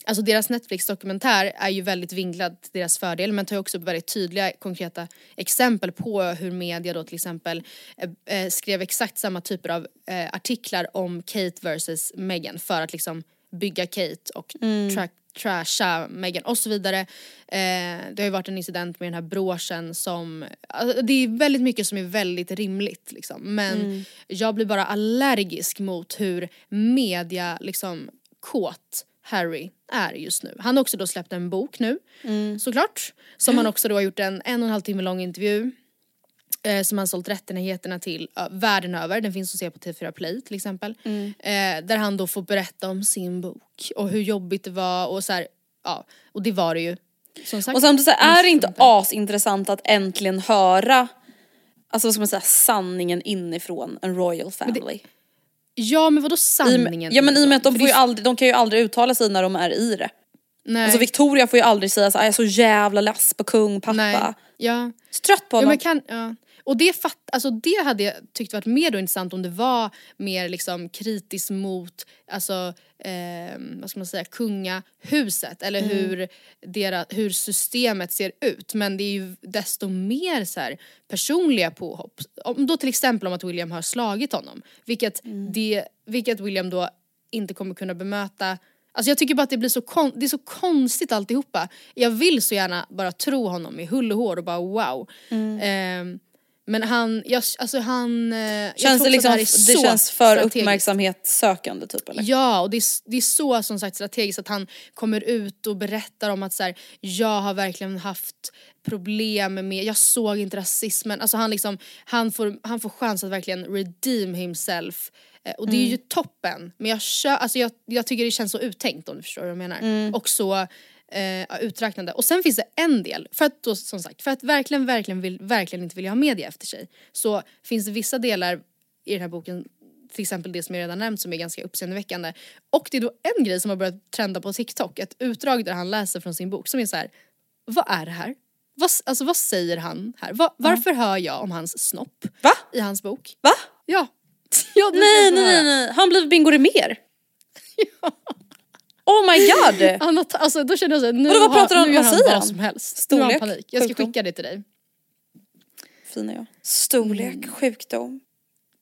Alltså deras Netflix-dokumentär är ju väldigt vinklad till deras fördel men tar ju också upp väldigt tydliga konkreta exempel på hur media då till exempel eh, eh, skrev exakt samma typer av eh, artiklar om Kate versus Meghan för att liksom bygga Kate och tra- trasha Meghan och så vidare. Eh, det har ju varit en incident med den här broschen som, alltså, det är väldigt mycket som är väldigt rimligt liksom. Men jag blir bara allergisk mot hur media liksom kåt Harry är just nu. Han har också då släppt en bok nu såklart. Som han också då har gjort en en och en halv timme lång intervju. Eh, som han sålt rättigheterna till uh, världen över. Den finns att se på TV4 Play till exempel. Eh, där han då får berätta om sin bok och hur jobbigt det var och så här, ja. Och det var det ju. Som sagt. Och samtidigt så är det inte funkar. asintressant att äntligen höra Alltså vad ska man säga, sanningen inifrån en royal family. Ja men vadå I, sanningen? ja men i och med att de, får ju aldrig, de kan ju aldrig uttala sig när de är i det. Nej. Alltså Victoria får ju aldrig säga så "Ah, jag är så jävla less på kung, pappa. Nej. Ja. Så trött på Ja, honom. men kan, ja. Och det, fatt, alltså det hade jag tyckt varit mer då intressant om det var mer liksom kritiskt mot alltså, eh, vad ska man säga, kungahuset eller hur, deras, hur systemet ser ut. Men det är ju desto mer så här, personliga påhopp. Om då till exempel om att William har slagit honom. Vilket, det, vilket William då inte kommer kunna bemöta Alltså jag tycker bara att det blir så, kon- det är så konstigt alltihopa. Jag vill så gärna bara tro honom i hull och hår och bara wow. Mm. Ehm, men han, jag, alltså han... eh, jag Känns tror det liksom, det, så känns för strategiskt. uppmärksamhetssökande typ eller? Ja, och det är, det är så som sagt strategiskt att han kommer ut och berättar om att så här, jag har verkligen haft problem med, jag såg inte rasismen. Alltså han liksom, han får, han får chans att verkligen redeem himself. Eh, Och det är ju toppen. Men jag, kö, alltså jag, jag tycker det känns så uttänkt om du förstår vad jag menar. Och så eh, ja, uträknande. Och sen finns det en del, för att då som sagt, för att verkligen, verkligen, vill, verkligen inte vilja ha media efter sig. Så finns det vissa delar i den här boken till exempel det som jag redan nämnt som är ganska uppseendeväckande. Och det är då en grej som har börjat trenda på TikTok, ett utdrag där han läser från sin bok som är så här: vad är det här? Vad, alltså vad säger han här? Va, varför hör jag om hans snopp Va? i hans bok? Va? Ja. ja Nej nej nej nej, han blev Bingo Rimér. Oh my god! Har, ta- alltså, då känner jag såhär, nu, Vadå, vad har, pratar han- nu gör vad han säger vad han? som helst. Nu har Storlek? han panik. Jag ska Sjukdom? skicka det till dig. Fina jag. Storlek, sjukdom.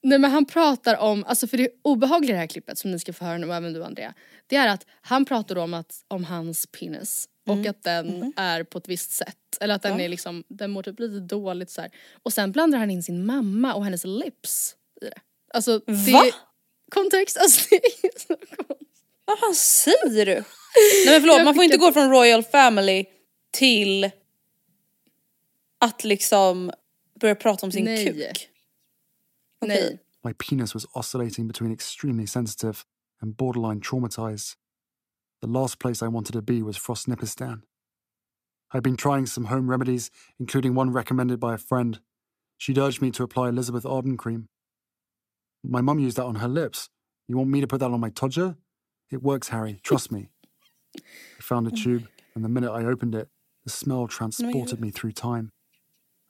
Nej men han pratar om, alltså för det obehagliga i det här klippet som ni ska få höra nu även du Andrea. Det är att han pratar om, att, om hans penis och att den är på ett visst sätt. Eller att den är liksom, den mår typ lite dåligt så här. Och sen blandar han in sin mamma och hennes lips i det. Alltså det Va? är kontext, alltså det är så konstigt. Vad fan säger du? Nej men förlåt, Jag man får inte skickar- gå från Royal Family till att liksom börja prata om sin Nej. kuk. Nej. My penis was oscillating between extremely sensitive and borderline traumatized. The last place I wanted to be was Frostnipistan. I'd been trying some home remedies, including one recommended by a friend. She'd urged me to apply Elizabeth Arden cream. My mum used that on her lips. You want me to put that on my todger? It works, Harry. Trust me. I found a oh tube, and the minute I opened it, the smell transported me through time.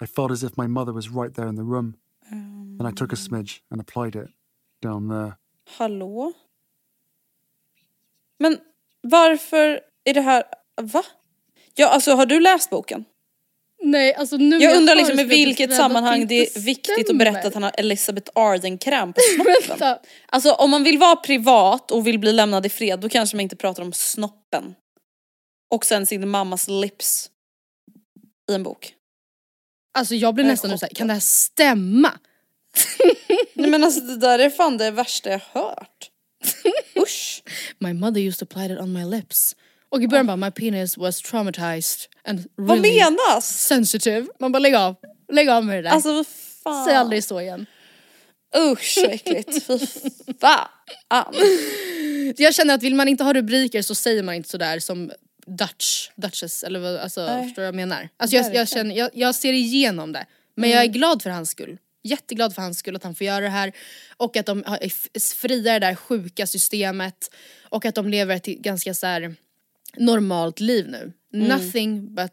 I felt as if my mother was right there in the room. Then I took a um. smidge and applied it down there. Hallå? Men varför är det här, va? Ja alltså har du läst boken? Nej alltså nu Jag undrar liksom i vilket att sammanhang det är viktigt att stämmer. berätta att han har Elizabeth Arden-kräm på snoppen. Alltså om man vill vara privat och vill bli lämnad i fred då kanske man inte pratar om snoppen. Och sen sin mammas lips i en bok. Alltså jag blir Jag nästan nu såhär, kan det här stämma? Nej men alltså det där är fan det värsta jag hört. Usch. My mother used to apply it on my lips. Och i början bara, my penis was traumatized and Vad really menas? sensitive. Man bara lägg av, lägg av med det där. Alltså vad fan. Säg aldrig så igen. Usch så äckligt. Fy fan. Jag känner att vill man inte ha rubriker så säger man inte sådär som Dutch, Duchess eller vad, alltså Nej. förstår du vad jag menar? Alltså jag, jag, känner, jag, jag ser igenom det. Men jag är glad för hans skull. Jätteglad för hans skull att han får göra det här. Och att de har- är f- fria det där sjuka systemet. Och att de lever ett ganska så här normalt liv nu. Nothing but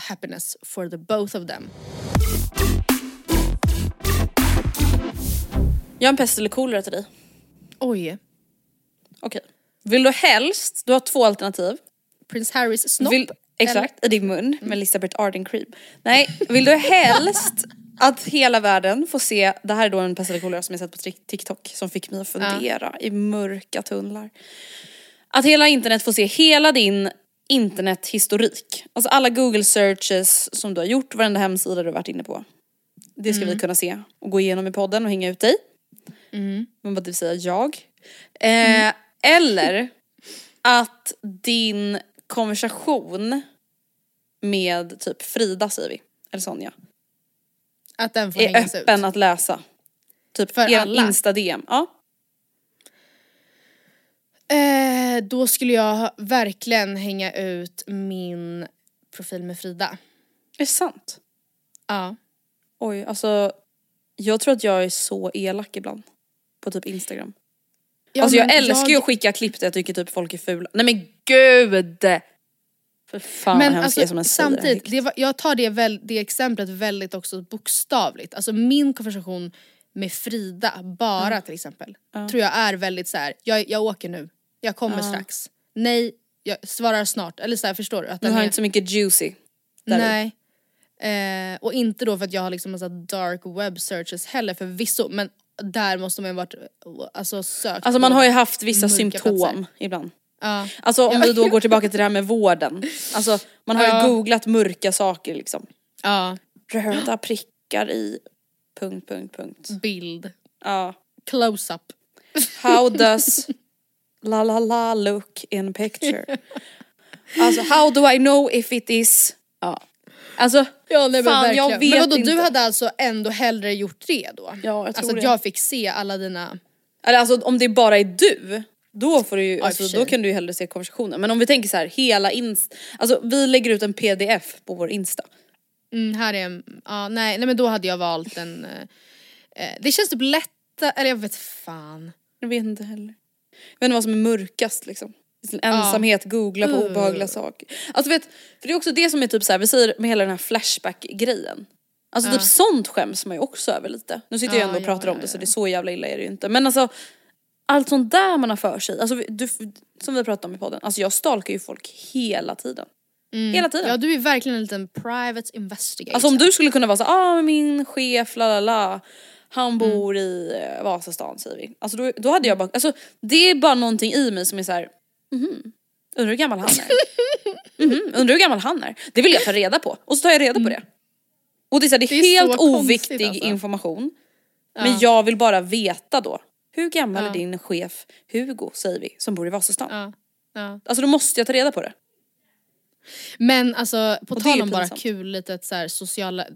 happiness for the both of them. Jag har en pest eller kolera till dig. Oj. Okej. Vill du helst, du har två alternativ. Prins Harrys snopp. Vill, exakt, i din mun med Elizabeth Arden cream. Nej, vill du helst att hela världen får se, det här är då en pest eller kolera som jag sett på Tik- TikTok som fick mig att fundera i mörka tunnlar. Att hela internet får se hela din internethistorik. Alltså alla google searches som du har gjort, varenda hemsida du har varit inne på. Det ska vi kunna se och gå igenom i podden och hänga ut dig. Men vad det vill säga jag. Eh, Eller att din konversation med typ Frida säger vi, eller Sonja, Att den får är öppen ut. att läsa. Typ För er alla? Insta-DM. Ja. Eh, då skulle jag verkligen hänga ut min profil med Frida. Är det sant? Ja. Oj, alltså jag tror att jag är så elak ibland. På typ Instagram. Ja, alltså jag älskar ju att skicka klipp där jag tycker typ folk är fula. Nej men gud! För fan Men vad hemskt jag som alltså, en samtidigt, det var, jag tar det, väl, det exemplet väldigt också bokstavligt. Alltså min konversation med Frida, bara till exempel, tror jag är väldigt så här. Jag, jag åker nu, jag kommer strax. Nej, jag svarar snart. Eller så här, förstår du? Att Du har är- inte så mycket juicy. där. Nej. Eh, och inte då för att jag har liksom massa dark web searches heller förvisso men där måste man ju varit alltså sökt Alltså man har ju haft vissa symptom platser. ibland. Ja. Alltså om vi då går tillbaka till det här med vården. Alltså man har ju Ja. googlat mörka saker liksom. ja. Röda prickar i... Punkt, punkt, punkt. Bild. Ja. Close-up. How does la la la look in picture? Alltså how do I know if it is... Ja. Alltså Ja nej, Fan, men jag verkligen. vet men vadå, inte. du hade alltså ändå hellre gjort det då? Ja, jag tror Alltså att det. jag fick se alla dina... Eller alltså om det bara är du, då får du ju, alltså, då kan du ju hellre se konversationen. Men om vi tänker så här, hela inst, alltså vi lägger ut en pdf på vår insta. Mm, här är en... Ja, nej, nej men då hade jag valt en... eh, Eh, det känns typ lättare, eller jag vet fan. Jag vet inte heller. Jag vet inte vad som är mörkast liksom. Sin ensamhet, googla på Uh. obehagliga saker. Alltså vet, för det är också det som är typ så här, vi säger med hela den här flashback-grejen. Alltså typ sånt skäms man ju också över lite. Nu sitter jag Ja, ändå och pratar om det så det är så jävla illa är det ju inte. Men alltså allt sånt där man har för sig. Alltså du, som vi pratat om i podden, alltså jag stalkar ju folk hela tiden. Hela tiden. Ja du är verkligen en liten private investigator. Alltså om du skulle kunna vara så ah min chef la la la han bor i eh, Vasastan säger vi. Alltså då, då hade jag bara, alltså det är bara någonting i mig som är så här. mhm, undrar hur gammal han är. Mhm, undrar hur gammal han är. Det vill jag ta reda på och så tar jag reda på det. Och det är, så här, det är, Det är helt konstigt, oviktig alltså. information. Men jag vill bara veta då. Hur gammal är din chef Hugo säger vi som bor i Vasastan? Ja, ja. Alltså då måste jag ta reda på det. Men alltså på Och tal om bara kul litet så här sociala,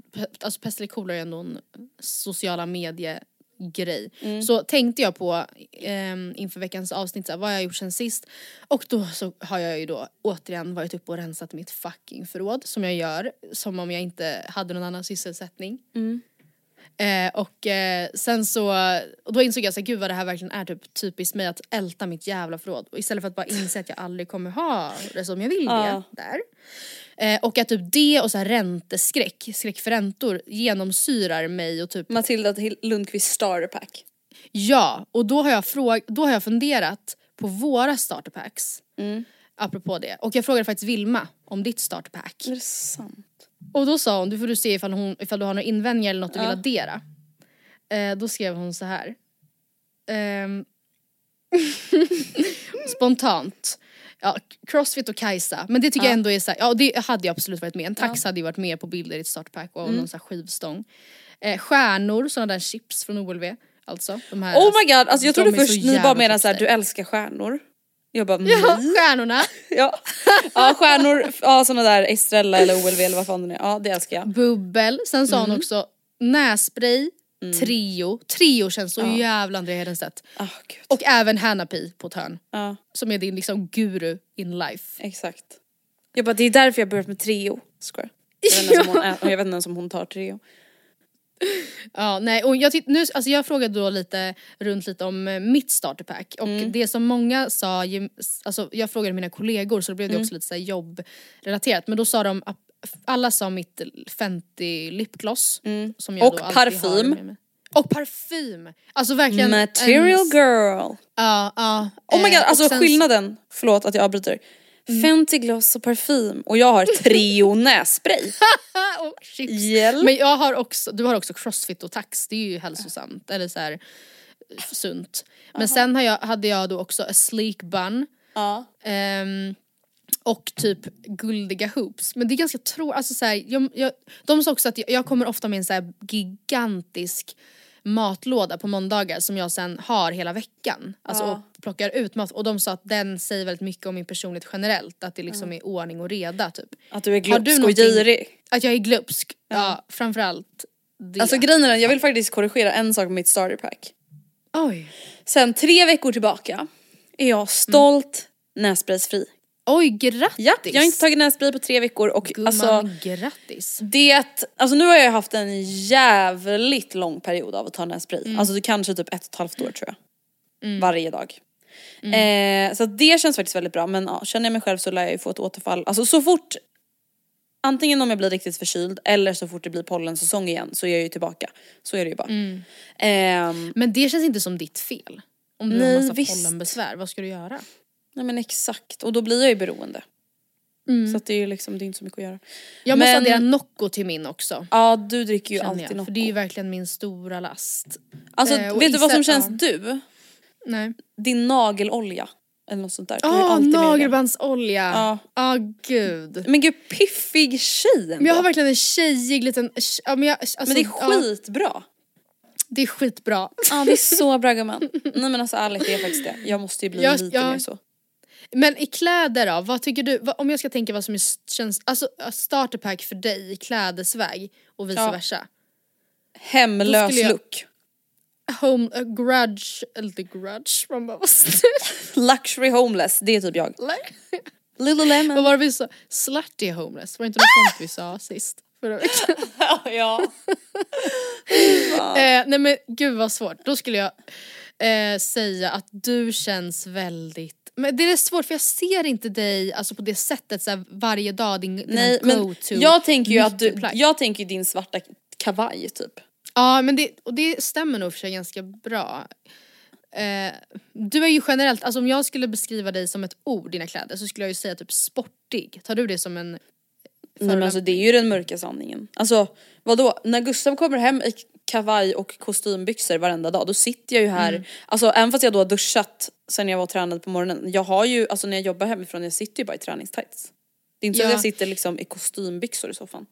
alltså pest eller kolera är ändå en sociala medie grej. Mm. Så tänkte jag på ehm, inför veckans avsnitt, så här, vad jag gjort sen sist. Och då så har jag ju då återigen varit uppe och rensat mitt fucking förråd som jag gör som om jag inte hade någon annan sysselsättning. Mm. Eh, och eh, sen så, och då insåg jag så här, gud vad det här verkligen är typ typiskt mig att älta mitt jävla förråd. Och istället för att bara inse att jag aldrig kommer ha det som jag vill det där. Eh, och att typ det och så här ränteskräck, skräck för räntor genomsyrar mig och typ Matilda Lundqvist starterpack. Ja, och då har jag, fråg- då har jag funderat på våra starterpacks. Mm. Apropå det. Och jag frågade faktiskt Vilma om ditt starterpack. Är det sant? Och då sa hon, du får du se ifall, hon, ifall du har några invändningar eller något du vill Ja. addera. Eh, då skrev hon så här. Ehm, spontant. Ja, Crossfit och Kajsa. Men det tycker Ja. jag ändå är så här, ja det hade jag absolut varit med. En tax hade ju varit med på bilder i ett startpack och Mm. någon så här skivstång. Eh, stjärnor, sådana där chips från OLV. Alltså. De här, Oh my god, alltså jag de trodde först ni bara menade såhär, du älskar stjärnor. Jag bara, Ja, nej. stjärnorna. Ja, ja stjärnor, ja såna där Estrella eller OLV eller vad fan det är. Ja det älskar jag. Bubbel. Sen sa hon Mm. också nässpray, Trio. Trio känns så Ja. jävla Andrea Hedenstedt. Ah gud. Och även Hanapi på ett hörn. Ja Som är din liksom guru in life. exakt. Jag bara, det är därför jag börjat med Treo. Skojar. Jag vet inte ens om hon, tar Treo. Ja, nej, och jag, titt- nu, alltså jag frågade då lite runt lite om eh, mitt starterpack och Mm. det som många sa, alltså jag frågade mina kollegor så då blev det Mm. också lite så här jobbrelaterat men då sa de, alla sa mitt Fenty lipgloss som jag Mm. Och parfym. Och parfym! Alltså verkligen Material en- girl. Ja, ja. Oh my god, eh, alltså sen- skillnaden, förlåt att jag avbryter. Fenty gloss och parfym och jag har Treo nässpray. och chips. Hjälp. Men jag har också, du har också crossfit och tax, det är ju hälsosamt eller så här eh, sunt. Men sen har jag, hade jag då också a sleek bun Ja. ehm, och typ guldiga hoops. Men det är ganska tråkigt, alltså så här, jag, jag, de sa också att jag, jag kommer ofta med en så gigantisk matlåda på måndagar som jag sen har hela veckan. Alltså Ja. och plockar ut mat och de sa att den säger väldigt mycket om min personlighet generellt, att det liksom är ordning och reda typ. Att du är du glupsk och girig. Att jag är glupsk, ja, framförallt det. Alltså grejen är den, jag vill faktiskt korrigera en sak med mitt starterpack. Oj. Sen tre veckor tillbaka är jag stolt nässpraysfri. Oj grattis! Ja, jag har inte tagit nässpray på tre veckor och Gumman, alltså grattis. det, alltså nu har jag haft en jävligt lång period av att ta nässpray. Mm. Alltså det kanske typ ett och ett halvt år tror jag. Varje dag. Eh, så det känns faktiskt väldigt bra men ja, känner jag mig själv så lär jag ju få ett återfall. Alltså så fort Antingen om jag blir riktigt förkyld eller så fort det blir pollensäsong igen så är jag ju tillbaka. Så är det ju bara. Mm. Ehm, Men det känns inte som ditt fel. Om du Nej, har massa visst. pollenbesvär, vad ska du göra? Nej men exakt och då blir jag ju beroende. Mm. Så att det är ju liksom, det är inte så mycket att göra. Jag måste Men- addera Nocco till min också. Ja du dricker ju alltid jag, Nocco. för det är ju verkligen min stora last. Alltså Eh, vet du vad som känns ja. du? Nej. Din nagelolja. Eller något sånt där. Med det. nagelbandsolja! Ja. Ja, gud. Men gud piffig tjej ändå. Men jag har verkligen en tjejig liten... Ja, men, jag, alltså, Men det är Ja, skitbra. det är skitbra. Ja det är så bra gumman. Nej men alltså ärligt det är faktiskt det. Jag måste ju bli Jag- lite jag- mer så. Men i kläder då, vad tycker du? Om jag ska tänka vad som är känns, alltså starterpack för dig i klädesväg och vice Ja. versa. Hemlös jag- look. Home, uh, grudge, eller inte grudge, man bara vad Luxury homeless, det är typ jag. Little lemon. Vad var det vi sa? Slutty homeless, var det inte något sånt vi sa sist? Förra veckan? ja. Eh, nej men gud vad svårt. Då skulle jag eh, säga att du känns väldigt men det är svårt för jag ser inte dig alltså, på det sättet så här, varje dag, din, din Nej men go-to jag tänker ju att du, jag tänker din svarta kavaj typ. Ja men det, och det stämmer nog för sig ganska bra. Eh, du är ju generellt, alltså om jag skulle beskriva dig som ett ord, dina kläder, så skulle jag ju säga typ sportig. Tar du det som en Nej men alltså det är ju den mörka sanningen. Alltså vadå, när Gustav kommer hem kavaj och kostymbyxor varenda dag då sitter jag ju här, Mm. alltså även fast jag då har duschat sen jag var och tränade på morgonen, jag har ju, alltså när jag jobbar hemifrån jag sitter ju bara i träningstights. Det är inte så Ja. att jag sitter liksom i kostymbyxor i soffan.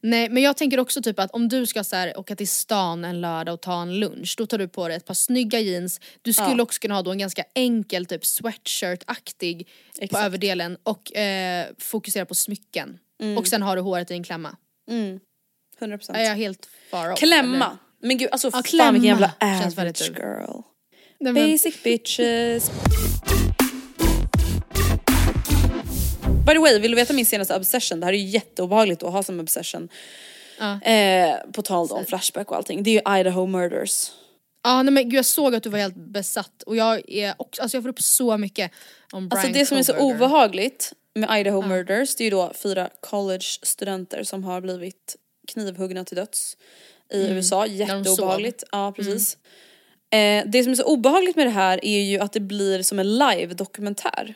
Nej men jag tänker också typ att om du ska så här, åka till stan en lördag och ta en lunch då tar du på dig ett par snygga jeans. Du skulle Ja. också kunna ha då en ganska enkel typ sweatshirt-aktig på överdelen och eh, fokusera på smycken. Och sen har du håret i en klämma. Mm. 100%. Är jag helt far off? Klämma! Men gud alltså Ja, fan vilken jävla average girl. eller? Nej, men, Basic bitches. By the way, vill du veta min senaste obsession? Det här är ju jätteobehagligt att ha som obsession. Ja. Eh, på tal om Flashback och allting. Det är ju Idaho Murders. Ja nej men gud jag såg att du var helt besatt och jag är också, alltså jag får upp så mycket om Brian Alltså det som är så obehagligt med Idaho Murders det är ju då fyra college-studenter som har blivit knivhuggna till döds i USA. Mm. de Jätteobehagligt. Ja precis. Eh, det som är så obehagligt med det här är ju att det blir som en live-dokumentär.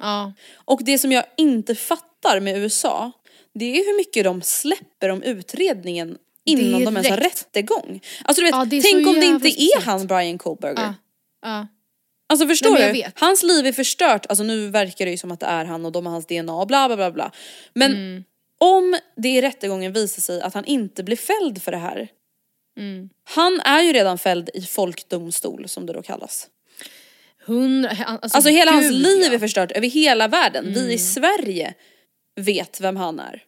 Ja. Och det som jag inte fattar med USA det är hur mycket de släpper om utredningen innan de ens har Direkt. rättegång. Alltså du vet, Ja, tänk om det inte är han Brian Kohlberger. Ja. Ja. Alltså förstår Nej, du? Hans liv är förstört, alltså nu verkar det ju som att det är han och de har hans DNA och bla bla bla bla. Men Mm. Om det i rättegången visar sig att han inte blir fälld för det här. Mm. Han är ju redan fälld i folkdomstol som det då kallas. Hundra, alltså, Alltså hela hans gud, liv ja. är förstört över hela världen. Vi Mm. i Sverige vet vem han är.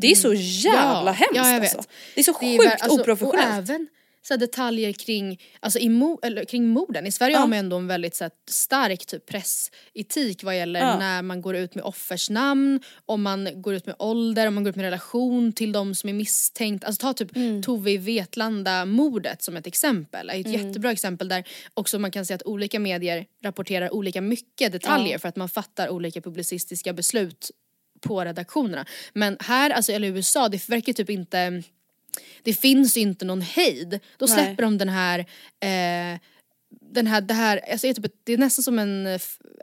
Det är så jävla Ja, hemskt ja, alltså. Det är så Det är sjukt alltså, oprofessionellt. Och även så här, detaljer kring, alltså, i mo- eller, kring morden. I Sverige Ja. har man ändå en väldigt så här, stark typ, pressetik vad gäller Ja. när man går ut med offers namn, om man går ut med ålder, om man går ut med relation till de som är misstänkt. Alltså ta typ Mm. Tove i Vetlanda mordet som ett exempel. är ett Mm. jättebra exempel där också man kan se att olika medier rapporterar olika mycket detaljer Ja. för att man fattar olika publicistiska beslut på redaktionerna. Men här, alltså eller i USA, det verkar typ inte det finns ju inte någon hejd. Då Nej. släpper de den här, eh, den här, det här, alltså det, är typ ett, det är nästan som en,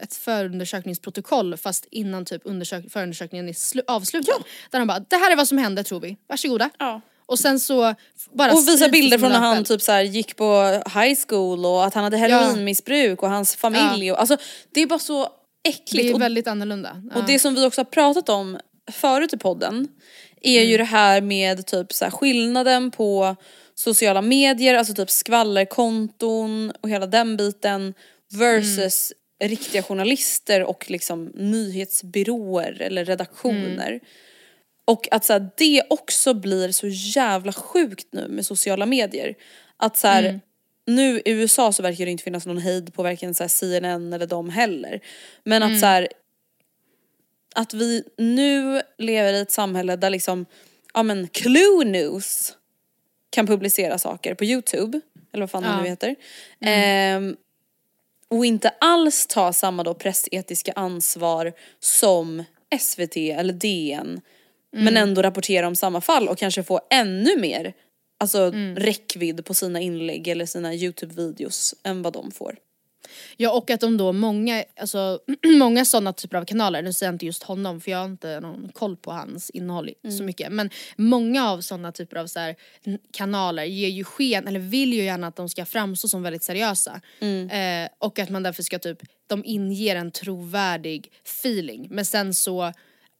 ett förundersökningsprotokoll fast innan typ undersök, förundersökningen är slu, avslutad. Där de bara, det här är vad som hände tror vi, varsågoda. Ja. Och sen så bara Och visa bilder från när han typ så här gick på high school och att han hade heroinmissbruk och hans familj. Och, alltså, det är bara så äckligt. Det är och, väldigt annorlunda. Ja. och det som vi också har pratat om förut i podden är ju det här med typ så skillnaden på sociala medier, alltså typ skvallerkonton och hela den biten versus riktiga journalister och liksom nyhetsbyråer eller redaktioner. Och att så här, det också blir så jävla sjukt nu med sociala medier. Att så här, nu i USA så verkar det inte finnas någon hejd på varken så CNN eller dem heller. Men att så här, att vi nu lever i ett samhälle där liksom, ja men Clue News kan publicera saker på Youtube, eller vad fan det Ja. nu heter. Ehm, och inte alls ta samma då pressetiska ansvar som SVT eller DN. Men ändå rapportera om samma fall och kanske få ännu mer alltså, räckvidd på sina inlägg eller sina Youtube-videos än vad de får. Ja och att de då många, alltså många sådana typer av kanaler, nu säger jag inte just honom för jag har inte någon koll på hans innehåll så mycket men många av sådana typer av så här, kanaler ger ju sken, eller vill ju gärna att de ska framstå som väldigt seriösa. Eh, och att man därför ska typ, de inger en trovärdig feeling men sen så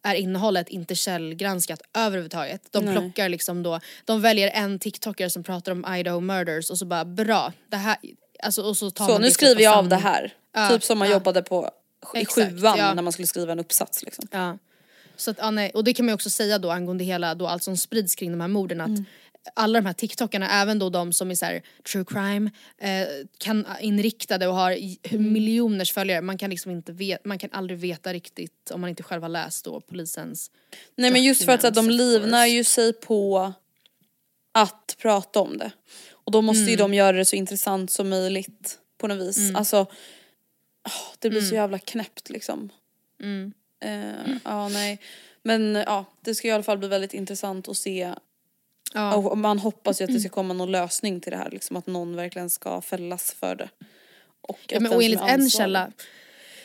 är innehållet inte källgranskat överhuvudtaget. De Nej. plockar liksom då, de väljer en TikTokare som pratar om Idaho murders och så bara bra, det här, alltså och så tar Så man nu skriver jag av det här. Ja, typ som man ja. jobbade på i Exakt, sjuan ja. när man skulle skriva en uppsats liksom. Ja. Så att, ja, nej. Och det kan man ju också säga då angående hela då allt som sprids kring de här morden att alla de här TikTokarna, även då de som är så här, true crime, eh, kan inriktade och har i- miljoners följare, man kan liksom inte veta, man kan aldrig veta riktigt om man inte själv har läst då polisens Nej men just för att att de livnar ju sig på att prata om det. Och då måste Mm. ju de göra det så intressant som möjligt på något vis. Alltså, åh, det blir så Mm. jävla knäppt liksom. Eh, ja nej. Men ja, det ska i alla fall bli väldigt intressant att se. Ja. Och man hoppas ju att det ska komma någon lösning till det här. Liksom att någon verkligen ska fällas för det. Och, Ja, men, och som enligt en källa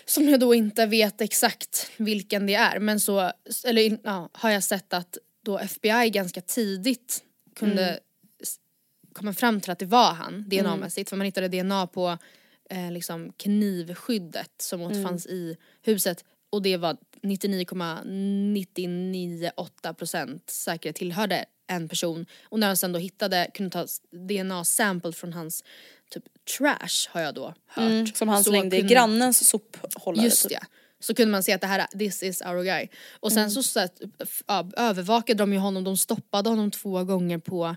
som jag då inte vet exakt vilken det är men så, eller ja, har jag sett att då FBI ganska tidigt kunde Mm. Komma fram till att det var han DNA-mässigt för man hittade DNA på eh, liksom knivskyddet som Mm. återfanns i huset och det var 99,998% säkerhet tillhörde en person och när de sen då hittade, kunde ta DNA-sample från hans typ trash har jag då hört. Mm, som han slängde i kunde- grannens sophållare. Just typ. det. Så kunde man se att det här, this is our guy. Och Mm. sen så, så att, ja, övervakade de ju honom, de stoppade honom två gånger på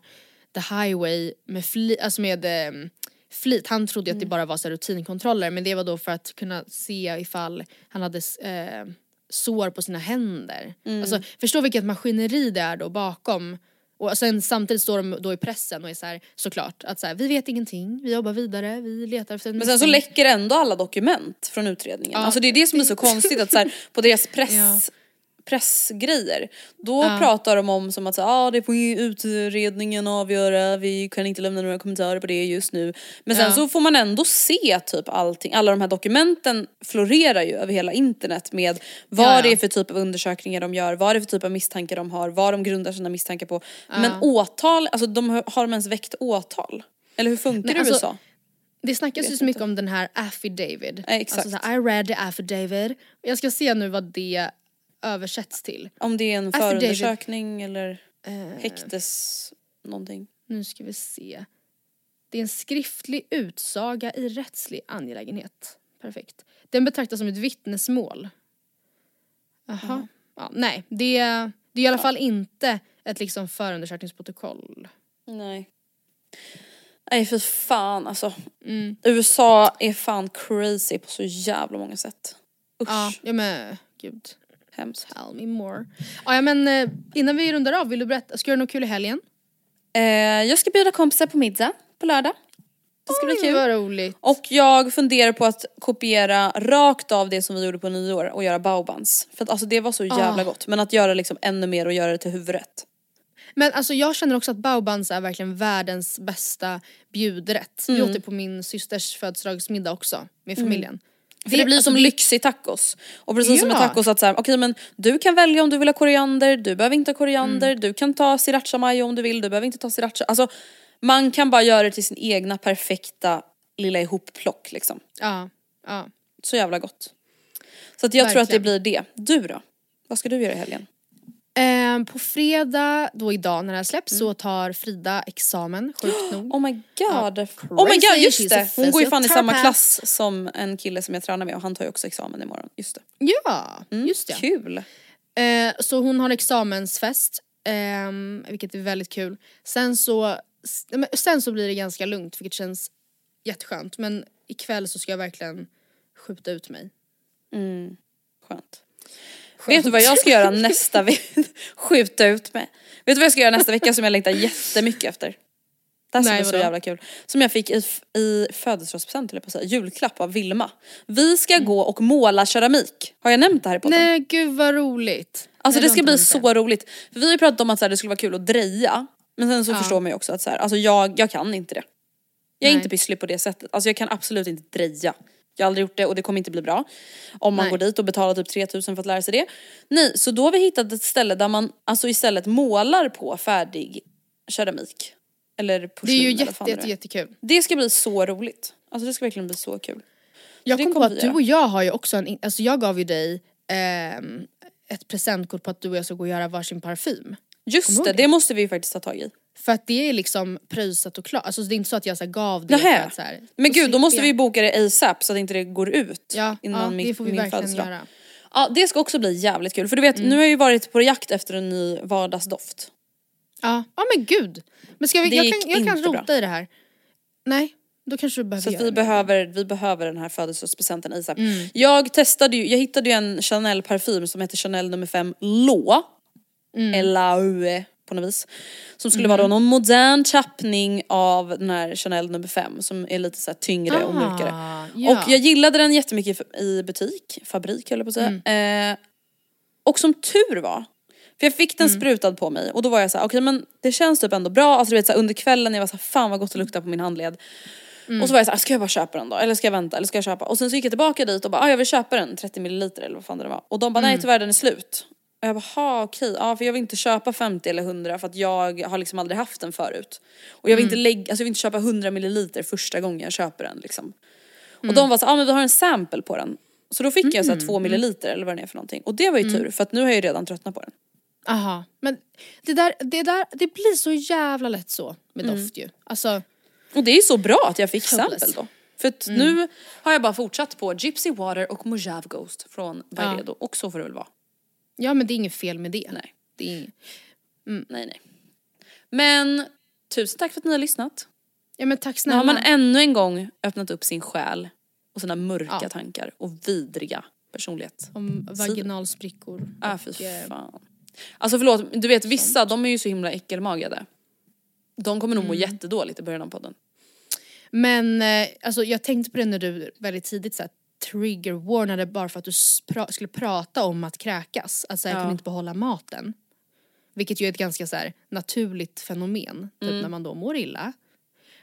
the highway med, fli, alltså med eh, flit. Han trodde Mm. att det bara var så rutinkontroller men det var då för att kunna se ifall han hade eh, sår på sina händer. Mm. Alltså förstå vilket maskineri det är då bakom. Och sen samtidigt står de då i pressen och är så här, såklart att så här, vi vet ingenting, vi jobbar vidare, vi letar efter en Men sen så misstänkt." läcker ändå alla dokument från utredningen. Alltså det är det som är så konstigt att så här, på deras press, Ja. Pressgrejer då Ja. pratar de om som att ah, det får ju utredningen avgöra, vi kan inte lämna några kommentarer på det just nu. Men sen Ja. så får man ändå se typ allting, alla de här dokumenten florerar ju över hela internet med vad Ja, det är för typ av undersökningar de gör, vad det är för typ av misstankar de har, vad de grundar sina misstankar på. Men åtal, alltså de har, de ens väckt åtal? Eller hur funkar Nej, det i alltså, USA? Det snackas ju så mycket om den här affidavit. Ja, exakt. Alltså så här, I read the affidavit. Jag ska se nu vad det översätts till. Om det är en förundersökning eller Eh, häktes någonting. Nu ska vi se. Det är en skriftlig utsaga i rättslig angelägenhet. Perfekt. Den betraktas som ett vittnesmål. Jaha. Ja, nej, det, det är i alla fall inte ett liksom förundersökningsprotokoll. Nej. Nej för fan alltså. Mm. USA är fan crazy på så jävla många sätt. Usch. Ja, ja men gud. Hemskt. Tell me more. Ja, ja men eh, innan vi rundar av, vill du berätta, ska du göra något kul i helgen? Eh, jag ska bjuda kompisar på middag på lördag. Det ska bli Oj, kul. vad roligt. Och jag funderar på att kopiera rakt av det som vi gjorde på nyår och göra baobans. För att alltså det var så jävla Ah. gott. Men att göra liksom ännu mer och göra det till huvudrätt. Men alltså jag känner också att baobans är verkligen världens bästa bjudrätt. Vi åt det på min systers födelsedagsmiddag också med familjen. För det, blir alltså, som lyxig tacos. Och precis som med Ja. tacos att såhär, okej men du kan välja om du vill ha koriander, du behöver inte ha koriander, Mm. du kan ta sriracha mayo om du vill, du behöver inte ta sriracha. Alltså man kan bara göra det till sin egna perfekta lilla ihopplock liksom. Ja, ja. Så jävla gott. Så att jag tror att det Verkligen. blir det. Du då? Vad ska du göra i helgen? Ehm, på fredag, då idag när det här släpps, så tar Frida examen sjukt nog. Oh my god. Ja, oh my god just det! Hon går ju fan i samma klass som en kille som jag tränar med och han tar ju också examen imorgon. Just det. Ja, just det. Kul! Eh, så hon har examensfest, ehm, vilket är väldigt kul. Sen så, sen så blir det ganska lugnt vilket känns jätteskönt. Men ikväll så ska jag verkligen skjuta ut mig. Skönt. Vet du vad jag ska göra nästa vecka? Skjuta ut mig. Vet du vad jag ska göra nästa vecka som jag längtar jättemycket efter? Det här ska bli så jävla kul. Som jag fick i, i födelsedagspresent eller på säga, julklapp av Vilma. Vi ska gå och måla keramik. Har jag nämnt det här i podden? Nej gud vad roligt. Alltså Nej, det ska bli inte så roligt. För vi har ju pratat om att så här, det skulle vara kul att dreja. Men sen så Ja. förstår man ju också att så här, alltså jag, jag kan inte det. Jag är Nej. inte pysslig på det sättet. Alltså jag kan absolut inte dreja. Jag har aldrig gjort det och det kommer inte bli bra. Om man Nej. går dit och betalar typ 3000 för att lära sig det. Nej, så då har vi hittat ett ställe där man alltså istället målar på färdig keramik. Eller Det är porslin ju jätte, jätte, jättekul. Det ska bli så roligt. Alltså det ska verkligen bli så kul. Jag det kom på att du och jag har ju också en, alltså jag gav ju dig ehm, ett presentkort på att du och jag ska gå och göra varsin parfym. Just det? det måste vi ju faktiskt ta tag i. För att det är liksom pröjsat och klart, alltså det är inte så att jag så gav det Nähä. för att så här, Men gud, då måste jag. vi boka det ASAP så att inte det går ut Ja, innan ja min, det får vi min verkligen födelsedag. göra. Ja, det ska också bli jävligt kul. För du vet, nu har jag ju varit på jakt efter en ny vardagsdoft. Ja, ja men gud. Men ska vi, Det jag kan, jag kan rota bra. i det här. Nej, då kanske du behöver Så att vi det. behöver, vi behöver den här födelsedagspresenten ASAP. Mm. Jag testade ju, jag hittade ju en Chanel parfym som heter Chanel nummer 5 Lå. Mm. L-A-U-E på något vis. Som skulle vara då någon modern tappning av den här Chanel nummer 5 som är lite så tyngre och mörkare. Ah, ja. Och jag gillade den jättemycket i butik, fabrik höll jag på att säga. Mm. Eh, och som tur var, för jag fick den Mm. sprutad på mig och då var jag så här: okej men det känns typ ändå bra. Alltså du vet så här, under kvällen jag var så här, fan vad gott det luktar på min handled. Mm. Och så var jag så här, ska jag bara köpa den då? Eller ska jag vänta? Eller ska jag köpa? Och sen så gick jag tillbaka dit och bara, ah, jag vill köpa den 30 milliliter eller vad fan det var. Och de bara, Mm. nej tyvärr den är slut. Och jag bara, okej, ja för jag vill inte köpa 50 eller 100 för att jag har liksom aldrig haft den förut. Och jag vill Mm. inte lägga, alltså jag vill inte köpa 100 milliliter första gången jag köper den liksom. Mm. Och de var så, ja ah, men vi har en sample på den. Så då fick jag så här 2 milliliter eller vad det är för någonting. Och det var ju Mm. tur för att nu har jag ju redan tröttnat på den. Aha, men det där, det där, det blir så jävla lätt så med Mm. doft ju. Alltså, Och det är ju så bra att jag fick sample då. För att nu har jag bara fortsatt på Gypsy Water och Mojave Ghost från Byredo. Och så får det väl vara. Ja men det är inget fel med det. Nej. Det är inget. Nej nej. Men tusen tack för att ni har lyssnat. Ja men tack Nu snälla. har man ännu en gång öppnat upp sin själ och sina mörka Ja. tankar och vidriga personlighet. Om vaginalsprickor. Ah och, fy eh, fan. Alltså förlåt, du vet vissa de är ju så himla äckelmagade. De kommer nog må jättedåligt i början av podden. Men eh, alltså, jag tänkte på det när du väldigt tidigt så här, trigger-warnade bara för att du pra- skulle prata om att kräkas. Alltså jag Ja. kan inte behålla maten. Vilket ju är ett ganska så här, naturligt fenomen, typ Mm. när man då mår illa.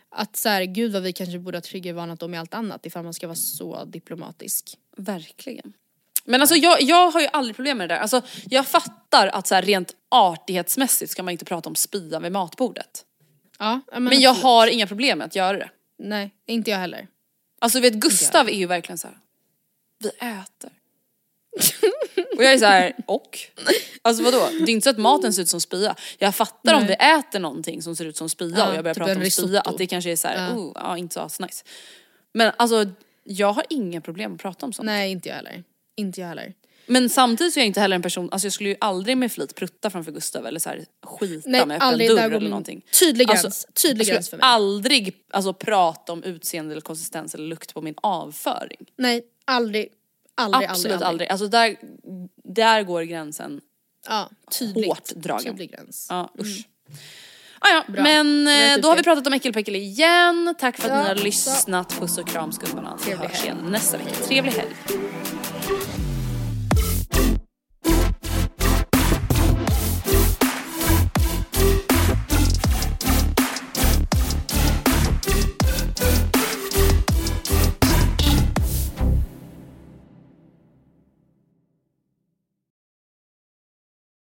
Att så här, gud vad vi kanske borde ha triggervarnat om i allt annat ifall man ska vara så diplomatisk. Verkligen. Men alltså jag, jag har ju aldrig problem med det där. Alltså jag fattar att så här rent artighetsmässigt ska man inte prata om spya vid matbordet. Ja, men, Men jag absolut. har inga problem med att göra det. Nej, inte jag heller. Alltså vet Gustav är ju verkligen så här. Vi äter. och jag är så här, och? Alltså vadå? Det är inte så att maten ser ut som spya. Jag fattar om vi äter någonting som ser ut som spya Ja, och jag börjar typ prata en om spya, risotto. att det kanske är så här, Ja. oh, ja inte så asnice. Men alltså jag har inga problem att prata om sånt. Nej, inte jag heller. Inte jag heller. Men samtidigt så är jag inte heller en person, alltså jag skulle ju aldrig med flit prutta framför Gustav eller så här skita Nej, med öppen aldrig. dörr eller min någonting. tydlig gräns. Alltså, tydlig jag gräns skulle för mig. aldrig alltså, prata om utseende eller konsistens eller lukt på min avföring. Nej, aldrig. Aldrig, Absolut aldrig. aldrig. Alltså där, där går gränsen Ja, tydligt. hårt dragen. Tydlig gräns. Ja usch. Ah, ja, Bra. men Då eh, då har vi pratat om äckelpäckel igen. Tack för att Ja, ni har lyssnat. Puss och kram skumbanan. Vi hörs igen nästa vecka. Trevlig helg.